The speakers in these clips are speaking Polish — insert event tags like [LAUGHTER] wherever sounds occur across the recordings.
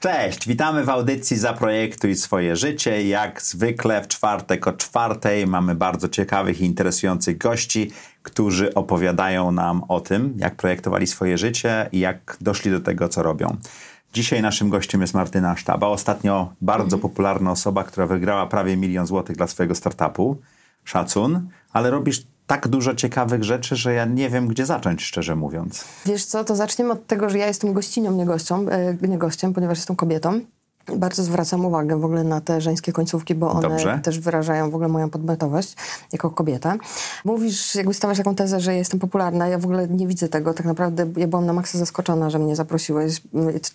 Cześć, witamy w audycji Zaprojektuj swoje życie. Jak zwykle w czwartek o czwartej mamy bardzo ciekawych i interesujących gości, którzy opowiadają nam o tym, jak projektowali swoje życie i jak doszli do tego, co robią. Dzisiaj naszym gościem jest Martyna Sztaba, ostatnio bardzo popularna osoba, która wygrała prawie milion złotych dla swojego startupu. Szacun, ale robisz tak dużo ciekawych rzeczy, że ja nie wiem, gdzie zacząć, szczerze mówiąc. Wiesz co, to zaczniemy od tego, że ja jestem gościnią, nie, gością, e, nie gościem, ponieważ jestem kobietą. Bardzo zwracam uwagę w ogóle na te żeńskie końcówki, bo one Dobrze. też wyrażają w ogóle moją podmiotowość jako kobieta. Mówisz, jakby stawiasz taką tezę, że jestem popularna. Ja w ogóle nie widzę tego. Tak naprawdę ja byłam na maksa zaskoczona, że mnie zaprosiłeś.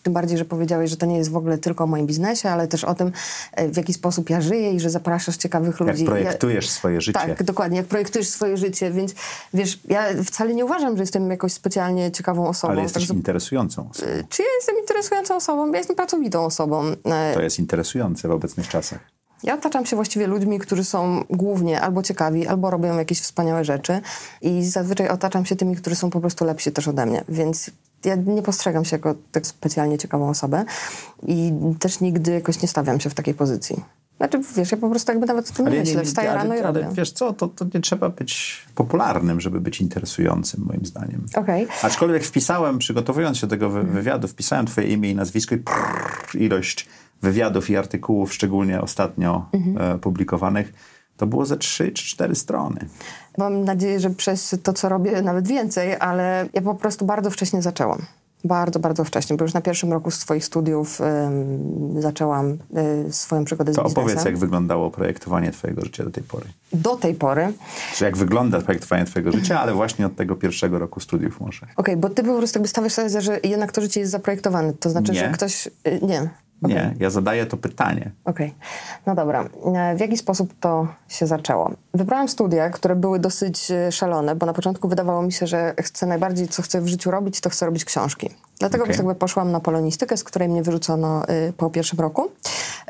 Tym bardziej, że powiedziałeś, że to nie jest w ogóle tylko o moim biznesie, ale też o tym, e, w jaki sposób ja żyję i że zapraszasz ciekawych Jak ludzi. projektujesz ja, swoje życie. Tak, dokładnie. Jak projektujesz swoje życie, więc wiesz, ja wcale nie uważam, że jestem jakoś specjalnie ciekawą osobą. Ale jesteś Tak, interesującą osobą. czy ja jestem interesującą osobą? Ja jestem pracowitą osobą. E, To jest interesujące w obecnych czasach. Ja otaczam się właściwie ludźmi, którzy są głównie albo ciekawi, albo robią jakieś wspaniałe rzeczy i zazwyczaj otaczam się tymi, którzy są po prostu lepsi też ode mnie, więc ja nie postrzegam się jako tak specjalnie ciekawą osobę i też nigdy jakoś nie stawiam się w takiej pozycji. Znaczy, wiesz, ja po prostu jakby nawet o tym nie ja myślę. Wstaję ale, rano i ale robię. wiesz co, to, to nie trzeba być popularnym, żeby być interesującym, moim zdaniem. Okej. Aczkolwiek wpisałem, przygotowując się do tego wy- wywiadu, wpisałem twoje imię i nazwisko i prrr, ilość wywiadów i artykułów, szczególnie ostatnio Mhm. e, publikowanych, to było ze trzy czy cztery strony. Mam nadzieję, że przez to, co robię, nawet więcej, ale ja po prostu bardzo wcześnie zaczęłam. Bardzo, bardzo wcześnie, bo już na pierwszym roku swoich studiów ym, zaczęłam y, swoją przygodę To z biznesem. opowiedz, jak wyglądało projektowanie twojego życia do tej pory. Do tej pory Czy jak wygląda projektowanie twojego życia, ale właśnie od tego pierwszego roku studiów może. Okej, bo ty po prostu jakby stawiasz tezę, że jednak to życie jest zaprojektowane. To znaczy, Nie. że ktoś... y, Nie. Nie, ja zadaję to pytanie. Okej, no dobra. E, W jaki sposób to się zaczęło? Wybrałam studia, które były dosyć e, szalone, bo na początku wydawało mi się, że chcę najbardziej, co chcę w życiu robić, to chcę robić książki. Dlatego okay. jakby poszłam na polonistykę, z której mnie wyrzucono y, po pierwszym roku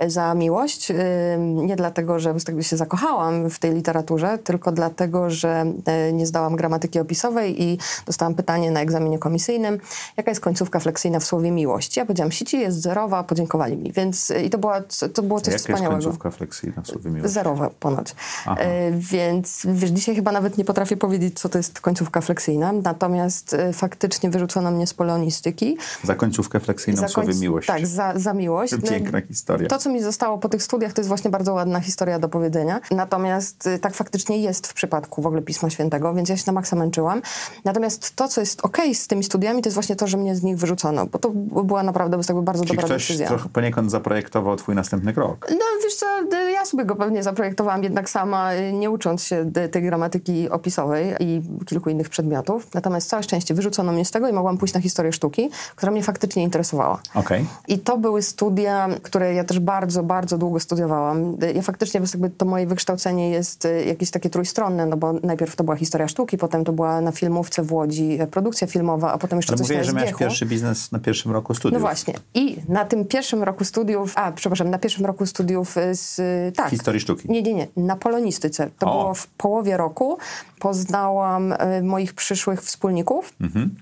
y, za miłość. Y, nie dlatego, że jakby się zakochałam w tej literaturze, tylko dlatego, że nie zdałam gramatyki opisowej i dostałam pytanie na egzaminie komisyjnym, jaka jest końcówka fleksyjna w słowie miłość. Ja powiedziałam, sici jest zerowa, podziękowali mi. Więc i to, była, to było coś Jaka jest wspaniałego. końcówka fleksyjna w słowie miłości? Zerowe ponoć. Aha. Więc wiesz, dzisiaj chyba nawet nie potrafię powiedzieć, co to jest końcówka fleksyjna. Natomiast faktycznie wyrzucono mnie z polonistyki. Za końcówkę fleksyjną słowie końc- miłość. Tak, za, za miłość. No, Piękna historia. To, co mi zostało po tych studiach, to jest właśnie bardzo ładna historia do powiedzenia. Natomiast y, tak faktycznie jest w przypadku w ogóle Pisma Świętego, więc ja się na maksa męczyłam. Natomiast to, co jest okej z tymi studiami, to jest właśnie to, że mnie z nich wyrzucono, bo to była naprawdę jakby bardzo Czyli dobra ktoś decyzja. trochę poniekąd zaprojektował twój następny krok. No wiesz co, y, ja sobie go pewnie zaprojektowałam jednak sama, y, nie ucząc się tej gramatyki opisowej i kilku innych przedmiotów. Natomiast całe szczęście wyrzucono mnie z tego i mogłam pójść na historię sztuki, która mnie faktycznie interesowała. Okej. I to były studia, które ja też bardzo, bardzo długo studiowałam. Ja faktycznie, jakby to moje wykształcenie jest y, jakieś takie trójstronne, no bo najpierw to była historia sztuki, potem to była na filmówce w Łodzi e, produkcja filmowa, a potem jeszcze Ale coś na że miałeś pierwszy biznes na pierwszym roku studiów. No właśnie. I na tym pierwszym roku studiów, a przepraszam, na pierwszym roku studiów y, z, y, tak. Historii sztuki. Nie, nie, nie, na polonistyce. To O. było w połowie roku. Poznałam moich przyszłych wspólników. Mhm.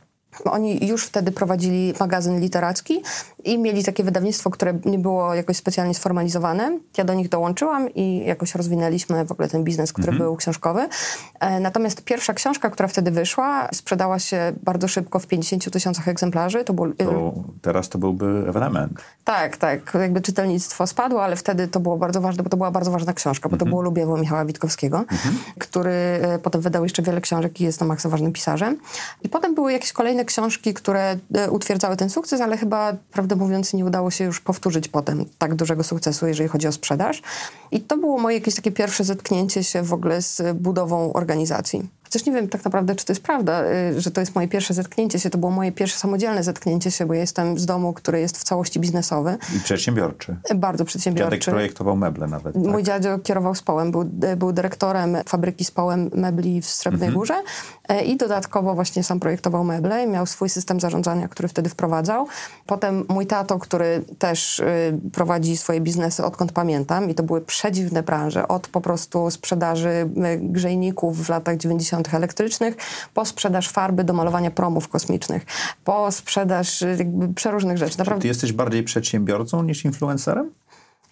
Oni już wtedy prowadzili magazyn literacki i mieli takie wydawnictwo, które nie było jakoś specjalnie sformalizowane. Ja do nich dołączyłam i jakoś rozwinęliśmy w ogóle ten biznes, który był książkowy. E, Natomiast pierwsza książka, która wtedy wyszła, sprzedała się bardzo szybko w 50 tysiącach egzemplarzy. To był, y, To teraz to byłby ewenement. tak, tak. Jakby czytelnictwo spadło, ale wtedy to było bardzo ważne, bo to była bardzo ważna książka, bo to było Lubiewo Michała Witkowskiego, który e, potem wydał jeszcze wiele książek i jest na maksa ważnym pisarzem. I potem były jakieś kolejne książki, które e, utwierdzały ten sukces, ale chyba, prawdę mówiąc, nie udało się już powtórzyć potem tak dużego sukcesu, jeżeli chodzi o sprzedaż. I to było moje jakieś takie pierwsze zetknięcie się w ogóle z budową organizacji. Chociaż nie wiem tak naprawdę, czy to jest prawda, y, że to jest moje pierwsze zetknięcie się. To było moje pierwsze samodzielne zetknięcie się, bo ja jestem z domu, który jest w całości biznesowy. I przedsiębiorczy. Bardzo przedsiębiorczy. Dziadek projektował meble nawet. Tak? Mój dziadzio kierował społem, był, był dyrektorem fabryki społem mebli w Srebrnej mhm. Górze i dodatkowo właśnie sam projektował meble. Miał swój system zarządzania, który wtedy wprowadzał. Potem mój tato, który też y, prowadzi swoje biznesy odkąd pamiętam i to były przedziwne branże. Od po prostu sprzedaży y, grzejników w latach 90. elektrycznych, po sprzedaż farby do malowania promów kosmicznych, po sprzedaż y, jakby przeróżnych rzeczy. Naprawdę... Czy ty jesteś bardziej przedsiębiorcą niż influencerem?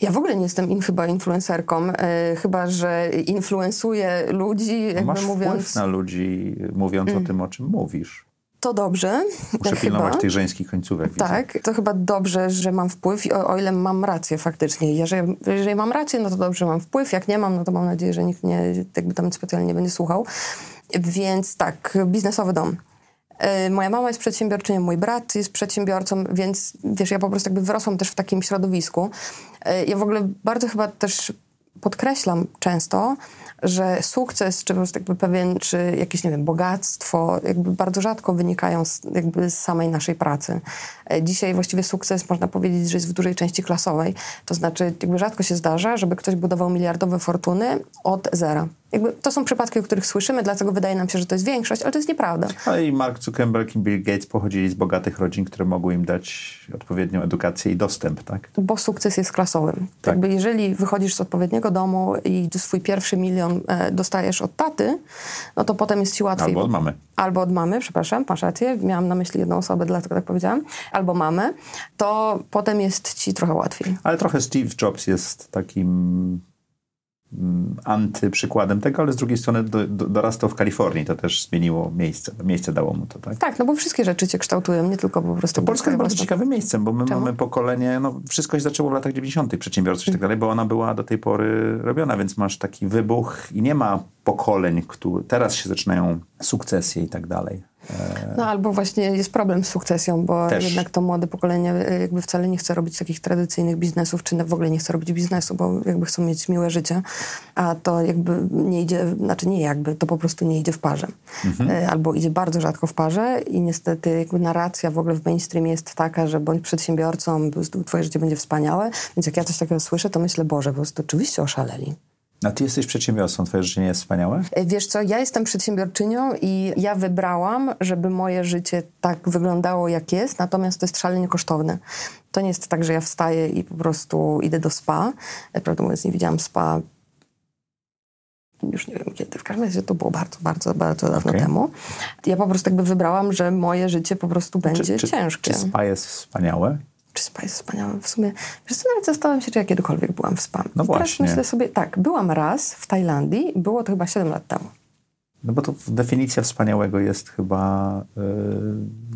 Ja w ogóle nie jestem in, chyba influencerką, e, chyba że influencuję ludzi, jakby Masz mówiąc... wpływ na ludzi, mówiąc mm. o tym, o czym mówisz. To dobrze. Muszę chyba. pilnować tych żeńskich końcówek. Tak, widzę. to chyba dobrze, że mam wpływ, o, o ile mam rację faktycznie. Jeżeli, jeżeli mam rację, no to dobrze, że mam wpływ. Jak nie mam, no to mam nadzieję, że nikt mnie jakby tam specjalnie nie będzie słuchał. Więc tak, biznesowy dom. E, moja mama jest przedsiębiorczynią, mój brat jest przedsiębiorcą, więc wiesz, ja po prostu jakby wyrosłam też w takim środowisku. E, ja w ogóle bardzo chyba też podkreślam często, że sukces, czy po prostu jakby pewien, czy jakieś, nie wiem, bogactwo, jakby bardzo rzadko wynikają z, jakby z samej naszej pracy. E, dzisiaj właściwie sukces można powiedzieć, że jest w dużej części klasowej. To znaczy, jakby rzadko się zdarza, żeby ktoś budował miliardowe fortuny od zera. Jakby to są przypadki, o których słyszymy, dlatego wydaje nam się, że to jest większość, ale to jest nieprawda. Ale i Mark Zuckerberg i Bill Gates pochodzili z bogatych rodzin, które mogły im dać odpowiednią edukację i dostęp, tak? Bo sukces jest klasowy. Tak. Jakby jeżeli wychodzisz z odpowiedniego domu i swój pierwszy milion e, dostajesz od taty, no to potem jest ci łatwiej. Albo od mamy. Albo od mamy, przepraszam, masz rację, miałam na myśli jedną osobę, dlatego tak powiedziałam. Albo mamy, to potem jest ci trochę łatwiej. Ale trochę Steve Jobs jest takim antyprzykładem tego, ale z drugiej strony do, do, dorastał w Kalifornii, to też zmieniło miejsce, miejsce dało mu to, tak? Tak, no bo wszystkie rzeczy cię kształtują, nie tylko po prostu... To Polska jest bardzo ciekawym miejscem, bo my Czemu? mamy pokolenie, no wszystko się zaczęło w latach 90. przedsiębiorstw i tak dalej, bo ona była do tej pory robiona, więc masz taki wybuch i nie ma pokoleń, które teraz się zaczynają sukcesje i tak dalej. No albo właśnie jest problem z sukcesją, bo Też. jednak to młode pokolenie e, jakby wcale nie chce robić takich tradycyjnych biznesów, czy w ogóle nie chce robić biznesu, bo jakby chcą mieć miłe życie, a to jakby nie idzie, znaczy nie jakby, to po prostu nie idzie w parze. Mhm. E, albo idzie bardzo rzadko w parze i niestety jakby narracja w ogóle w mainstreamie jest taka, że bądź przedsiębiorcą, twoje życie będzie wspaniałe, więc jak ja coś takiego słyszę, to myślę, Boże, po prostu oczywiście oszaleli. A ty jesteś przedsiębiorcą, twoje życie nie jest wspaniałe? E, wiesz co, ja jestem przedsiębiorczynią i ja wybrałam, żeby moje życie tak wyglądało, jak jest, natomiast to jest szalenie kosztowne. To nie jest tak, że ja wstaję i po prostu idę do spa. E, prawdę mówiąc, nie widziałam spa już nie wiem kiedy, w każdym razie to było bardzo, bardzo, bardzo dawno okay. temu. Ja po prostu jakby wybrałam, że moje życie po prostu będzie czy, ciężkie. Czy spa jest wspaniałe? Czy spa jest wspaniałe. W sumie, wiesz co, nawet zastanawiam się, czy ja kiedykolwiek byłam w spa. No I właśnie. teraz myślę sobie, tak, byłam raz w Tajlandii, było to chyba 7 lat temu. No bo to definicja wspaniałego jest chyba, yy,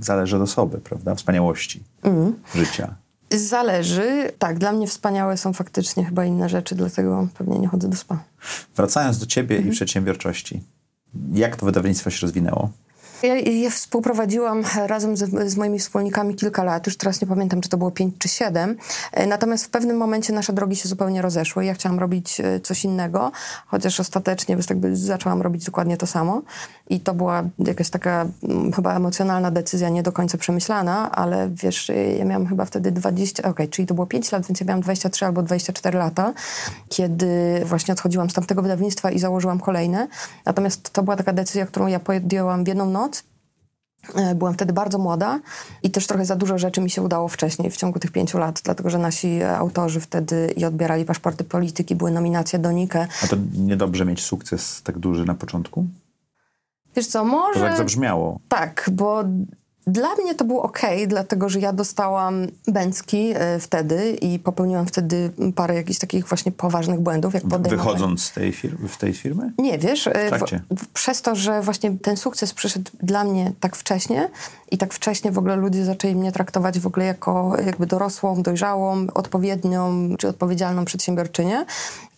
zależy od osoby, prawda? Wspaniałości mm. życia. Zależy. Tak, dla mnie wspaniałe są faktycznie chyba inne rzeczy, dlatego pewnie nie chodzę do spa. Wracając do ciebie mm. i mhm. przedsiębiorczości. Jak to wydawnictwo się rozwinęło? Ja, ja współprowadziłam razem z, z, moimi wspólnikami kilka lat, już teraz nie pamiętam, czy to było pięć czy siedem. E, natomiast w pewnym momencie nasze drogi się zupełnie rozeszły. Ja chciałam robić e, coś innego, chociaż ostatecznie jakby zaczęłam robić dokładnie to samo. I to była jakaś taka mm, chyba emocjonalna decyzja, nie do końca przemyślana, ale wiesz, e, ja miałam chyba wtedy 20, okej, okay, czyli to było 5 lat, więc ja miałam 23 albo 24 lata, kiedy właśnie odchodziłam z tamtego wydawnictwa i założyłam kolejne. Natomiast to była taka decyzja, którą ja podjęłam w jedną noc, byłam wtedy bardzo młoda i też trochę za dużo rzeczy mi się udało wcześniej, w ciągu tych pięciu lat, dlatego że nasi autorzy wtedy i odbierali paszporty polityki, były nominacje do Nike. A to niedobrze mieć sukces tak duży na początku? Wiesz co, może... To tak zabrzmiało. Tak, bo dla mnie to było ok, dlatego że ja dostałam bęcki y, wtedy i popełniłam wtedy parę jakichś takich właśnie poważnych błędów. Jak Wychodząc z tej, fir- w tej firmy? Nie, wiesz, y, w, w, przez to, że właśnie ten sukces przyszedł dla mnie tak wcześnie i tak wcześnie w ogóle ludzie zaczęli mnie traktować w ogóle jako jakby dorosłą, dojrzałą, odpowiednią czy odpowiedzialną przedsiębiorczynię,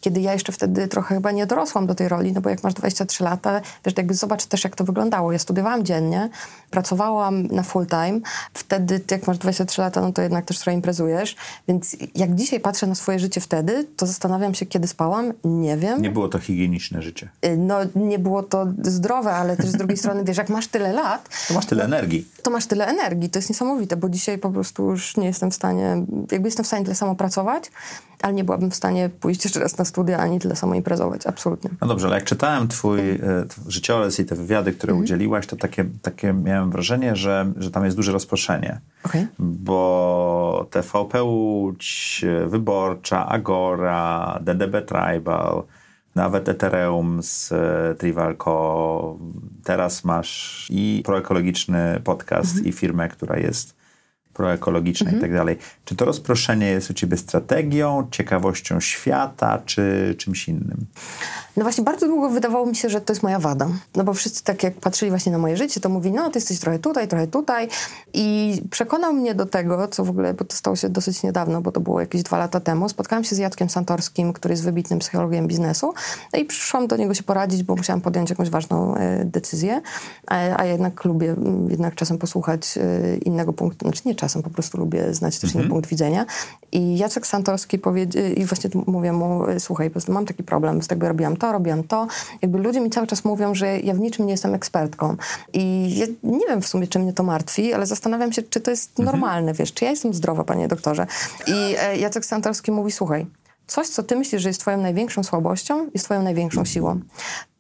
kiedy ja jeszcze wtedy trochę chyba nie dorosłam do tej roli, no bo jak masz 23 lata, wiesz, jakby zobacz też, jak to wyglądało. Ja studiowałam dziennie, pracowałam na full time. Wtedy, jak masz 23 lata, no to jednak też trochę imprezujesz. Więc jak dzisiaj patrzę na swoje życie wtedy, to zastanawiam się, kiedy spałam. Nie wiem. Nie było to higieniczne życie. Y, no, nie było to zdrowe, ale też z drugiej [LAUGHS] strony, wiesz, jak masz tyle lat... To masz tyle energii. To masz tyle energii. To jest niesamowite, bo dzisiaj po prostu już nie jestem w stanie... Jakby jestem w stanie tyle samo pracować, ale nie byłabym w stanie pójść jeszcze raz na studia, ani tyle samo imprezować. Absolutnie. No dobrze, ale jak czytałem twój e, życiorys i te wywiady, które mhm. udzieliłaś, to takie, takie miałem wrażenie, że, że tam jest duże rozproszenie. Okay. Bo TVP Łódź, Wyborcza, Agora, DDB Tribal, nawet Ethereum z e, Trivalco. Teraz masz i proekologiczny podcast, mhm. i firmę, która jest proekologiczna mhm. i tak dalej. Czy to rozproszenie jest u ciebie strategią, ciekawością świata, czy czymś innym? No właśnie bardzo długo wydawało mi się, że to jest moja wada. No bo wszyscy tak jak patrzyli właśnie na moje życie, to mówi, no ty jesteś trochę tutaj, trochę tutaj. I przekonał mnie do tego, co w ogóle, bo to stało się dosyć niedawno, bo to było jakieś dwa lata temu. Spotkałam się z Jackiem Santorskim, który jest wybitnym psychologiem biznesu. No i przyszłam do niego się poradzić, bo musiałam podjąć jakąś ważną e, decyzję. A, a, jednak lubię m, jednak czasem posłuchać e, innego punktu, znaczy nie czasem, po prostu lubię znać też mhm. inny punkt widzenia. I Jacek Santorski powiedział, i właśnie mówię mu, słuchaj, po prostu mam taki problem, z tego robiłam to, robiłam to. Jakby ludzie mi cały czas mówią, że ja w niczym nie jestem ekspertką. I ja nie wiem w sumie, czy mnie to martwi, ale zastanawiam się, czy to jest mhm. normalne, wiesz, czy ja jestem zdrowa, panie doktorze. I e, Jacek Santorski mówi, słuchaj, Coś, co ty myślisz, że jest twoją największą słabością, jest twoją największą siłą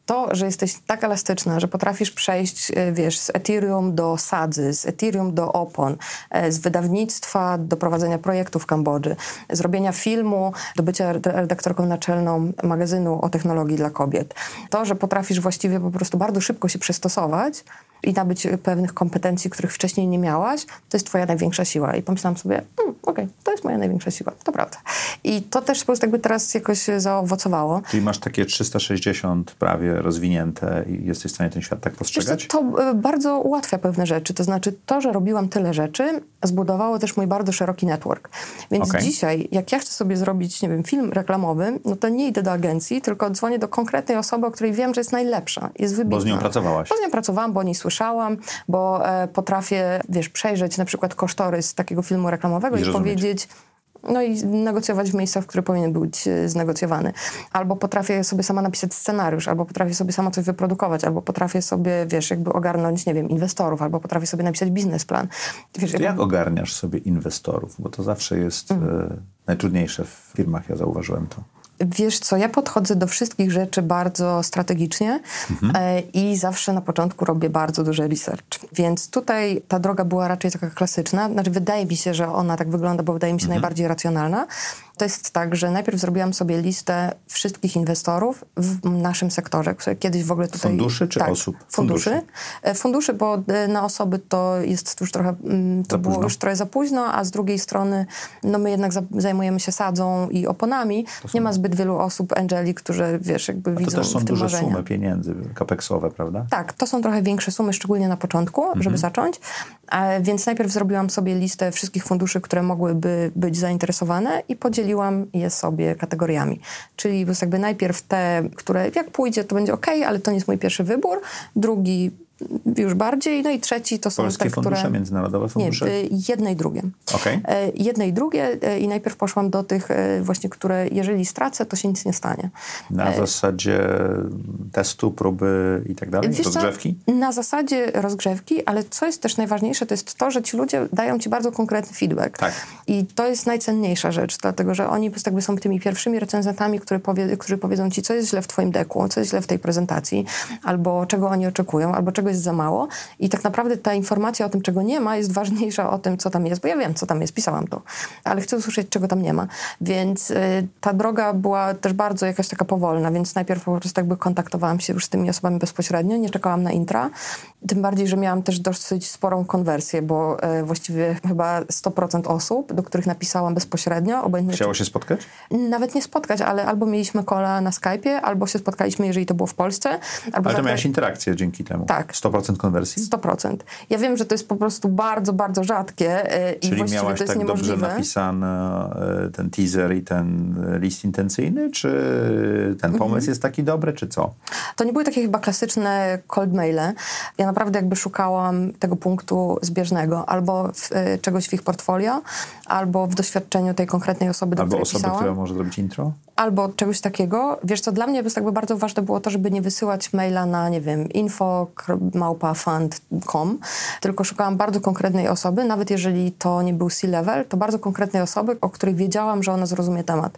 to, że jesteś tak elastyczna, że potrafisz przejść, e, wiesz, z Ethereum do sadzy, z Ethereum do opon, e, z wydawnictwa do prowadzenia projektu w Kambodży, zrobienia filmu do bycia redaktorką naczelną magazynu o technologii dla kobiet. To, że potrafisz właściwie po prostu bardzo szybko się przystosować i nabyć pewnych kompetencji, których wcześniej nie miałaś, to jest twoja największa siła. I pomyślałam sobie, mm, okej, okay, to jest moja największa siła, to prawda. I to też po prostu jakby teraz jakoś zaowocowało. Czyli masz takie 360 prawie rozwinięte i jesteś w stanie ten świat tak postrzegać? to e, bardzo ułatwia pewne rzeczy. To znaczy to, że robiłam tyle rzeczy, zbudowało też mój bardzo szeroki network. Więc okay. dzisiaj, jak ja chcę sobie zrobić, nie wiem, film reklamowy, no to nie idę do agencji, tylko dzwonię do konkretnej osoby, o której wiem, że jest najlepsza, jest wybitna. Bo z nią pracowałaś. Bo z nią pracowałam, bo o niej słyszałam, bo e, potrafię, wiesz, przejrzeć na przykład kosztorys takiego filmu reklamowego i, i powiedzieć no i negocjować w miejscach, w których powinien być e, znegocjowany. Albo potrafię sobie sama napisać scenariusz, albo potrafię sobie sama coś wyprodukować, albo potrafię sobie, wiesz, jakby ogarnąć, nie wiem, inwestorów, albo potrafię sobie napisać biznesplan. Wiesz, jakby... Jak ogarniasz sobie inwestorów? Bo to zawsze jest mhm. e, najtrudniejsze w firmach, ja zauważyłem to. Wiesz co, ja podchodzę do wszystkich rzeczy bardzo strategicznie mhm. E, i zawsze na początku robię bardzo duży research. Więc tutaj ta droga była raczej taka klasyczna. Znaczy wydaje mi się, że ona tak wygląda, bo wydaje mi się mhm. najbardziej racjonalna. To jest tak, że najpierw zrobiłam sobie listę wszystkich inwestorów w naszym sektorze, które kiedyś w ogóle tutaj... Funduszy czy tak, osób? Funduszy. funduszy. E, funduszy, bo e, na osoby to jest już trochę... Mm, to było już trochę za późno, a z drugiej strony no my jednak zajmujemy się sadzą i oponami. Nie ma zbyt wielu osób, angeli, którzy, wiesz, jakby a widzą to też są duże marzenia. sumy pieniędzy kapeksowe, prawda? Tak, to są trochę większe sumy, szczególnie na początku, mhm. żeby zacząć. Więc najpierw zrobiłam sobie listę wszystkich funduszy, które mogłyby być zainteresowane i podzieliłam je sobie kategoriami. Czyli jakby najpierw te, które jak pójdzie, to będzie ok, ale to nie jest mój pierwszy wybór. Drugi już bardziej. No i trzeci to są Polskie te, fundusze, które... międzynarodowe fundusze? Nie, jedne i drugie. Okay. Jedne i drugie e, i najpierw poszłam do tych e, właśnie, które jeżeli stracę, to się nic nie stanie. Na zasadzie testu, próby i tak dalej? Wiesz rozgrzewki? Co? Na zasadzie rozgrzewki, ale co jest też najważniejsze, to jest to, że ci ludzie dają ci bardzo konkretny feedback. Tak. I to jest najcenniejsza rzecz, dlatego że oni po prostu jakby są tymi pierwszymi recenzentami, które powie, którzy powiedzą ci, co jest źle w twoim deku, co jest źle w tej prezentacji, albo czego oni oczekują, albo czego jest za mało i tak naprawdę ta informacja o tym, czego nie ma, jest ważniejsza o tym, co tam jest, bo ja wiem, co tam jest, pisałam to, ale chcę usłyszeć, czego tam nie ma. Więc y, ta droga była też bardzo jakaś taka powolna, więc najpierw po prostu jakby kontaktowałam się już z tymi osobami bezpośrednio, nie czekałam na intra, tym bardziej, że miałam też dosyć sporą konwersję, bo y, właściwie chyba 100% osób, do których napisałam bezpośrednio. Obojętnie Chciało się spotkać? Nawet nie spotkać, ale albo mieliśmy kola na Skype'ie, albo się spotkaliśmy, jeżeli to było w Polsce. Albo ale to miałaś interakcję dzięki temu. Tak, 100% konwersji? 100%. Ja wiem, że to jest po prostu bardzo, bardzo rzadkie e, Czyli i właściwie miałaś to jest tak niemożliwe. dobrze napisany e, ten teaser i ten list intencyjny, czy ten Mhm. pomysł jest taki dobry, czy co? To nie były takie chyba klasyczne cold maile. Ja naprawdę jakby szukałam tego punktu zbieżnego. Albo w, e, czegoś w ich portfolio, albo w doświadczeniu tej konkretnej osoby, do Albo której osoby, pisałam. która może zrobić intro? albo czegoś takiego. Wiesz co, dla mnie jakby bardzo ważne było to, żeby nie wysyłać maila na, nie wiem, info.małpafund.com, tylko szukałam bardzo konkretnej osoby, nawet jeżeli to nie był C-level, to bardzo konkretnej osoby, o której wiedziałam, że ona zrozumie temat.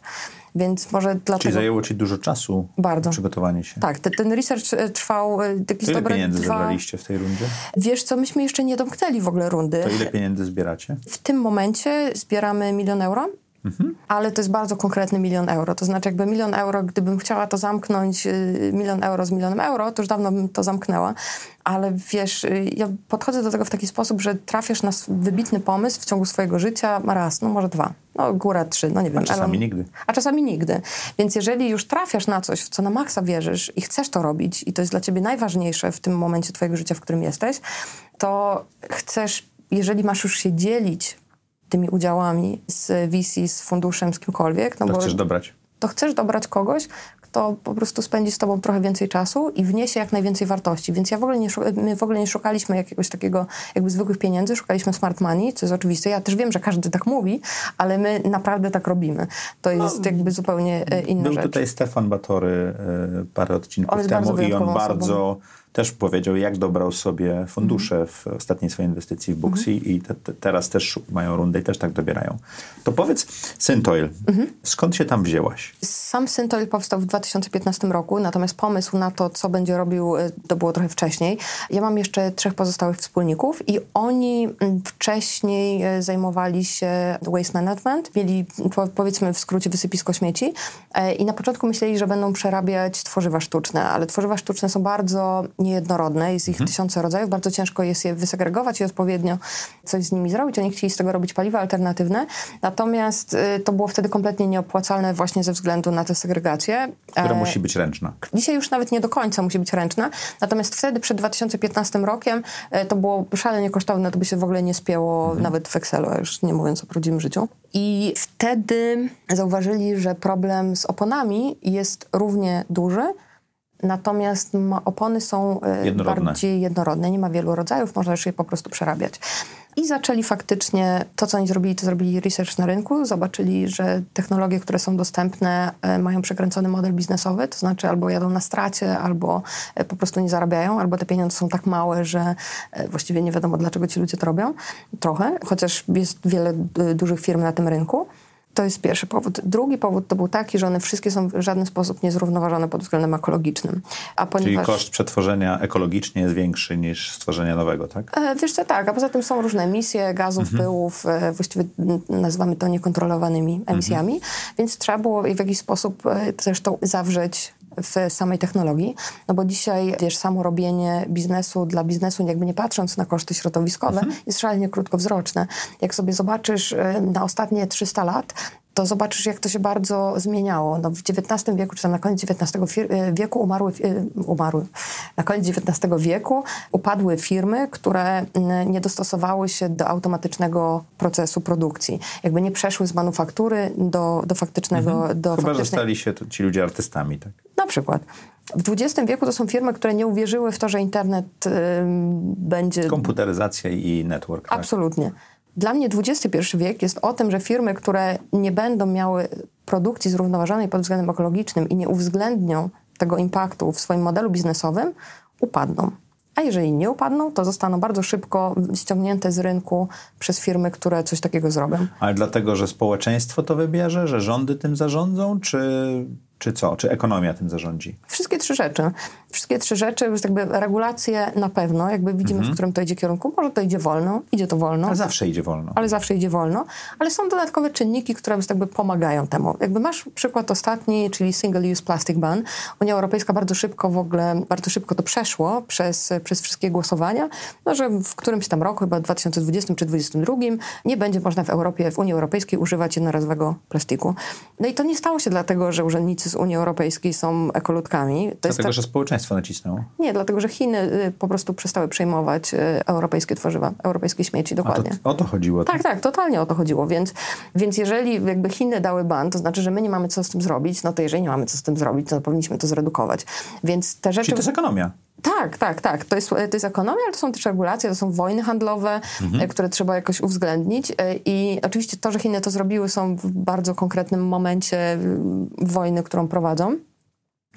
Więc może Czyli dlatego... zajęło ci dużo czasu Bardzo. przygotowanie się. Tak, te, ten research e, trwał e, jakieś To ile dobre pieniędzy dwa... zebraliście w tej rundzie? Wiesz co, myśmy jeszcze nie domknęli w ogóle rundy. To ile pieniędzy zbieracie? W tym momencie zbieramy milion euro. Mhm. Ale to jest bardzo konkretny milion euro. To znaczy, jakby milion euro, gdybym chciała to zamknąć, y, milion euro z milionem euro, to już dawno bym to zamknęła. Ale wiesz, y, ja podchodzę do tego w taki sposób, że trafiasz na wybitny pomysł w ciągu swojego życia raz, no może dwa, no góra trzy, no nie wiem. A czasami nigdy. A czasami nigdy. Więc jeżeli już trafiasz na coś, w co na maksa wierzysz i chcesz to robić i to jest dla ciebie najważniejsze w tym momencie twojego życia, w którym jesteś, to chcesz, jeżeli masz już się dzielić tymi udziałami z VC, z funduszem, z kimkolwiek, no To bo chcesz dobrać. to chcesz dobrać kogoś, kto po prostu spędzi z tobą trochę więcej czasu i wniesie jak najwięcej wartości. Więc ja w ogóle nie, my w ogóle nie szukaliśmy jakiegoś takiego jakby zwykłych pieniędzy, szukaliśmy smart money, co jest oczywiste. Ja też wiem, że każdy tak mówi, ale my naprawdę tak robimy. To jest jakby zupełnie e, inna Był rzecz. tutaj Stefan Batory e, parę odcinków temu bardzo i on wyjątkową bardzo też powiedział, jak dobrał sobie fundusze w ostatniej swojej inwestycji w Booksy i te, te, teraz też mają rundę i też tak dobierają. To powiedz, Syntoil, skąd się tam wzięłaś? Sam Syntoil powstał w 2015 roku, natomiast pomysł na to, co będzie robił, y, to było trochę wcześniej. Ja mam jeszcze trzech pozostałych wspólników i oni mm, wcześniej y, zajmowali się waste management, mieli po- powiedzmy w skrócie wysypisko śmieci e, i na początku myśleli, że będą przerabiać tworzywa sztuczne, ale tworzywa sztuczne są bardzo niejednorodne, jest ich tysiące rodzajów, bardzo ciężko jest je wysegregować i odpowiednio coś z nimi zrobić. Oni chcieli z tego robić paliwa alternatywne, natomiast y, to było wtedy kompletnie nieopłacalne właśnie ze względu na tę segregację. Która E, musi być ręczna. Dzisiaj już nawet nie do końca musi być ręczna, natomiast wtedy przed 2015 rokiem e, to było szalenie kosztowne, to by się w ogóle nie spięło nawet w Excelu, a już nie mówiąc o prawdziwym życiu. I wtedy zauważyli, że problem z oponami jest równie duży, Natomiast opony są e, Jednorodne. bardziej jednorodne, nie ma wielu rodzajów, można już je po prostu przerabiać. I zaczęli faktycznie to, co oni zrobili, to zrobili research na rynku, zobaczyli, że technologie, które są dostępne, e, mają przekręcony model biznesowy, to znaczy albo jadą na stracie, albo e, po prostu nie zarabiają, albo te pieniądze są tak małe, że właściwie nie wiadomo, dlaczego ci ludzie to robią. Trochę, chociaż jest wiele dużych firm na tym rynku. To jest pierwszy powód. Drugi powód to był taki, że one wszystkie są w żaden sposób niezrównoważone pod względem ekologicznym. A Czyli ponieważ... koszt przetworzenia ekologicznie jest większy niż stworzenia nowego, tak? E, Wiesz co, tak, a poza tym są różne emisje gazów, pyłów, e, właściwie nazywamy to niekontrolowanymi emisjami, więc trzeba było w jakiś sposób e, też to zawrzeć w samej technologii, no bo dzisiaj, wiesz, samo robienie biznesu dla biznesu, jakby nie patrząc na koszty środowiskowe, jest szalenie krótkowzroczne. Jak sobie zobaczysz e, na ostatnie 300 lat, to zobaczysz, jak to się bardzo zmieniało. No, w XIX wieku, czy tam na koniec XIX e, wieku umarły, e, umarły, na koniec XIX wieku upadły firmy, które mm, nie dostosowały się do automatycznego procesu produkcji. Jakby nie przeszły z manufaktury do, do faktycznego... Do Mhm. Chyba, że faktycznej... stali się ci ludzie artystami, tak? Na przykład. W XX wieku to są firmy, które nie uwierzyły w to, że internet ym, będzie... Komputeryzacja i network, tak? Dla mnie XXI wiek jest o tym, że firmy, które nie będą miały produkcji zrównoważonej pod względem ekologicznym i nie uwzględnią tego impaktu w swoim modelu biznesowym, upadną. A jeżeli nie upadną, to zostaną bardzo szybko ściągnięte z rynku przez firmy, które coś takiego zrobią. Ale dlatego, że społeczeństwo to wybierze, że rządy tym zarządzą, czy, czy co? Czy ekonomia tym zarządzi? Wszystkie trzy rzeczy. Wszystkie trzy rzeczy, już jakby regulacje na pewno, jakby widzimy, w którym to idzie kierunku. Może to idzie wolno, idzie to wolno. Ale zawsze idzie wolno. ale zawsze idzie wolno, ale są dodatkowe czynniki, które jakby pomagają temu. Jakby masz przykład ostatni, czyli Single Use Plastic Ban. Unia Europejska bardzo szybko w ogóle, bardzo szybko to przeszło przez, przez wszystkie głosowania, no, że w którymś tam roku, chyba 2020 czy 2022, nie będzie można w Europie, w Unii Europejskiej używać jednorazowego plastiku. No i to nie stało się dlatego, że urzędnicy z Unii Europejskiej są ekoludkami. To dlatego, tak... że społeczeństwo nacisnęło? Nie, dlatego, że Chiny y, po prostu przestały przejmować y, europejskie tworzywa, europejskie śmieci, dokładnie. To, o to chodziło? Tak, tak, totalnie o to chodziło. Więc, więc jeżeli jakby Chiny dały ban, to znaczy, że my nie mamy co z tym zrobić, no to jeżeli nie mamy co z tym zrobić, to powinniśmy to zredukować. Więc te rzeczy... Czyli to jest ekonomia? Tak, tak, tak. To jest, to jest ekonomia, ale to są też regulacje, to są wojny handlowe, mhm. E, które trzeba jakoś uwzględnić. E, I oczywiście to, że Chiny to zrobiły, są w bardzo konkretnym momencie wojny, którą prowadzą.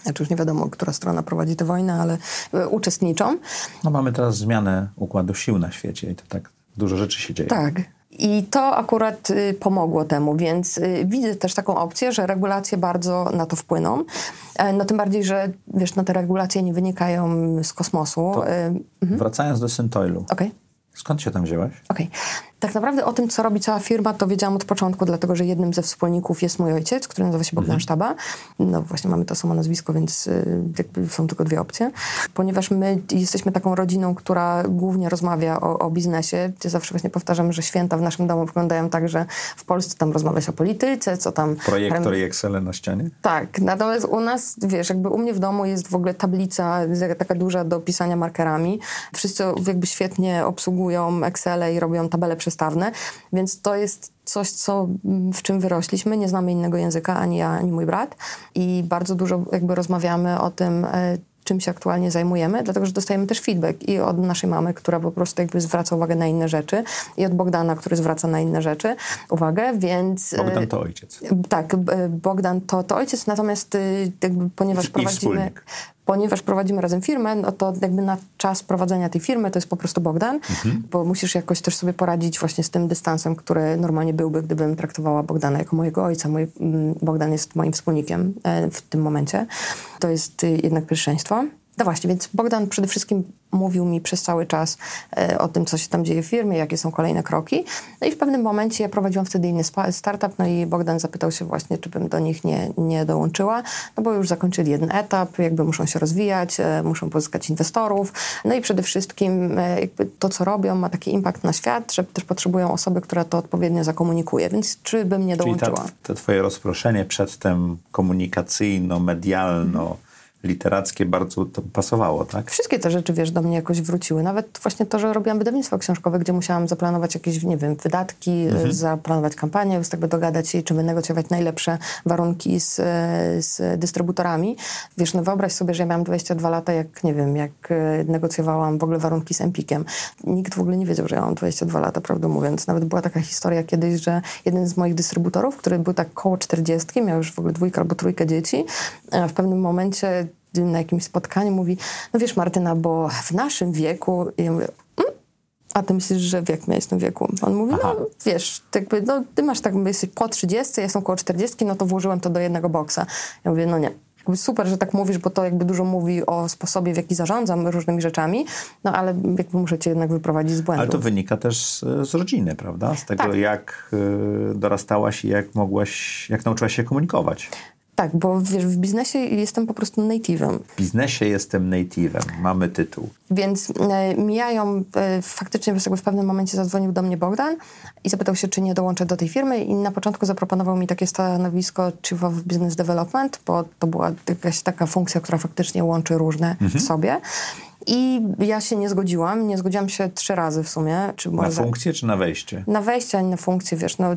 Znaczy już nie wiadomo, która strona prowadzi tę wojnę, ale e, uczestniczą. No mamy teraz zmianę układu sił na świecie i to tak dużo rzeczy się dzieje. Tak, i to akurat y, pomogło temu, więc y, widzę też taką opcję, że regulacje bardzo na to wpłyną. E, no tym bardziej, że wiesz, no te regulacje nie wynikają z kosmosu. E, mhm. Wracając do Syntoilu. Okay. Skąd się tam wzięłaś? Okej. Okay. Tak naprawdę o tym, co robi cała firma, to wiedziałam od początku, dlatego że jednym ze wspólników jest mój ojciec, który nazywa się Bogdan mhm. Sztaba. No właśnie mamy to samo nazwisko, więc y, są tylko dwie opcje. Ponieważ my jesteśmy taką rodziną, która głównie rozmawia o, o biznesie. Ja zawsze właśnie powtarzam, że święta w naszym domu wyglądają tak, że w Polsce tam rozmawia się o polityce, co tam... Projektor i Excel na ścianie? Tak. Natomiast u nas, wiesz, jakby u mnie w domu jest w ogóle tablica taka duża do pisania markerami. Wszyscy jakby świetnie obsługują Excel i robią tabele przestawne, więc to jest coś, co, w czym wyrośliśmy. Nie znamy innego języka, ani ja, ani mój brat. I bardzo dużo jakby rozmawiamy o tym, e, czym się aktualnie zajmujemy, dlatego że dostajemy też feedback i od naszej mamy, która po prostu jakby zwraca uwagę na inne rzeczy i od Bogdana, który zwraca na inne rzeczy uwagę, więc... E, Bogdan to ojciec. Tak, Bogdan to, to ojciec, natomiast y, jakby, ponieważ I prowadzimy... Wspólnik ponieważ prowadzimy razem firmę, no to jakby na czas prowadzenia tej firmy to jest po prostu Bogdan, mhm. bo musisz jakoś też sobie poradzić właśnie z tym dystansem, który normalnie byłby, gdybym traktowała Bogdana jako mojego ojca. Mój, mm, Bogdan jest moim wspólnikiem e, w tym momencie. To jest y, jednak pierwszeństwo. No właśnie, więc Bogdan przede wszystkim mówił mi przez cały czas e, o tym, co się tam dzieje w firmie, jakie są kolejne kroki. No i w pewnym momencie ja prowadziłam wtedy inny startup, no i Bogdan zapytał się właśnie, czy bym do nich nie, nie dołączyła, no bo już zakończyli jeden etap, jakby muszą się rozwijać, e, muszą pozyskać inwestorów, no i przede wszystkim e, to, co robią, ma taki impact na świat, że też potrzebują osoby, która to odpowiednio zakomunikuje, więc czy bym nie dołączyła? Czyli to twoje rozproszenie przedtem komunikacyjno-medialno, literackie bardzo to pasowało, tak? Wszystkie te rzeczy, wiesz, do mnie jakoś wróciły. Nawet właśnie to, że robiłam wydawnictwo książkowe, gdzie musiałam zaplanować jakieś, nie wiem, wydatki, mhm. zaplanować kampanię, tak by dogadać się, czy wynegocjować najlepsze warunki z, z dystrybutorami. Wiesz, no wyobraź sobie, że ja miałam 22 lata, jak, nie wiem, jak e, negocjowałam w ogóle warunki z Empikiem. Nikt w ogóle nie wiedział, że ja mam 22 lata, prawdę mówiąc. Nawet była taka historia kiedyś, że jeden z moich dystrybutorów, który był tak koło 40, miał już w ogóle dwójkę albo trójkę dzieci, w pewnym momencie na jakimś spotkaniu mówi, no wiesz Martyna, bo w naszym wieku, i ja mówię, mm? a ty myślisz, że w jakim ja jestem wieku? On mówi, Aha. no wiesz, jakby, no ty masz tak, jesteś po 30, ja jestem około 40, no to włożyłem to do jednego boksa. Ja mówię, no nie. Jakby super, że tak mówisz, bo to jakby dużo mówi o sposobie, w jaki zarządzam różnymi rzeczami, no ale jakby muszę cię jednak wyprowadzić z błędu. Ale to wynika też z, z rodziny, prawda? Z tego, tak. jak y, dorastałaś i jak mogłaś, jak nauczyłaś się komunikować. Tak, bo wiesz, w biznesie jestem po prostu native'em. W biznesie jestem native'em, mamy tytuł. Więc e, mijają, e, faktycznie w pewnym momencie zadzwonił do mnie Bogdan i zapytał się, czy nie dołączę do tej firmy i na początku zaproponował mi takie stanowisko Chief of Business Development, bo to była jakaś taka funkcja, która faktycznie łączy różne mhm. w sobie. I ja się nie zgodziłam. Nie zgodziłam się trzy razy w sumie. Czy na funkcję czy na wejście? Na wejście, a nie na funkcję, wiesz. No,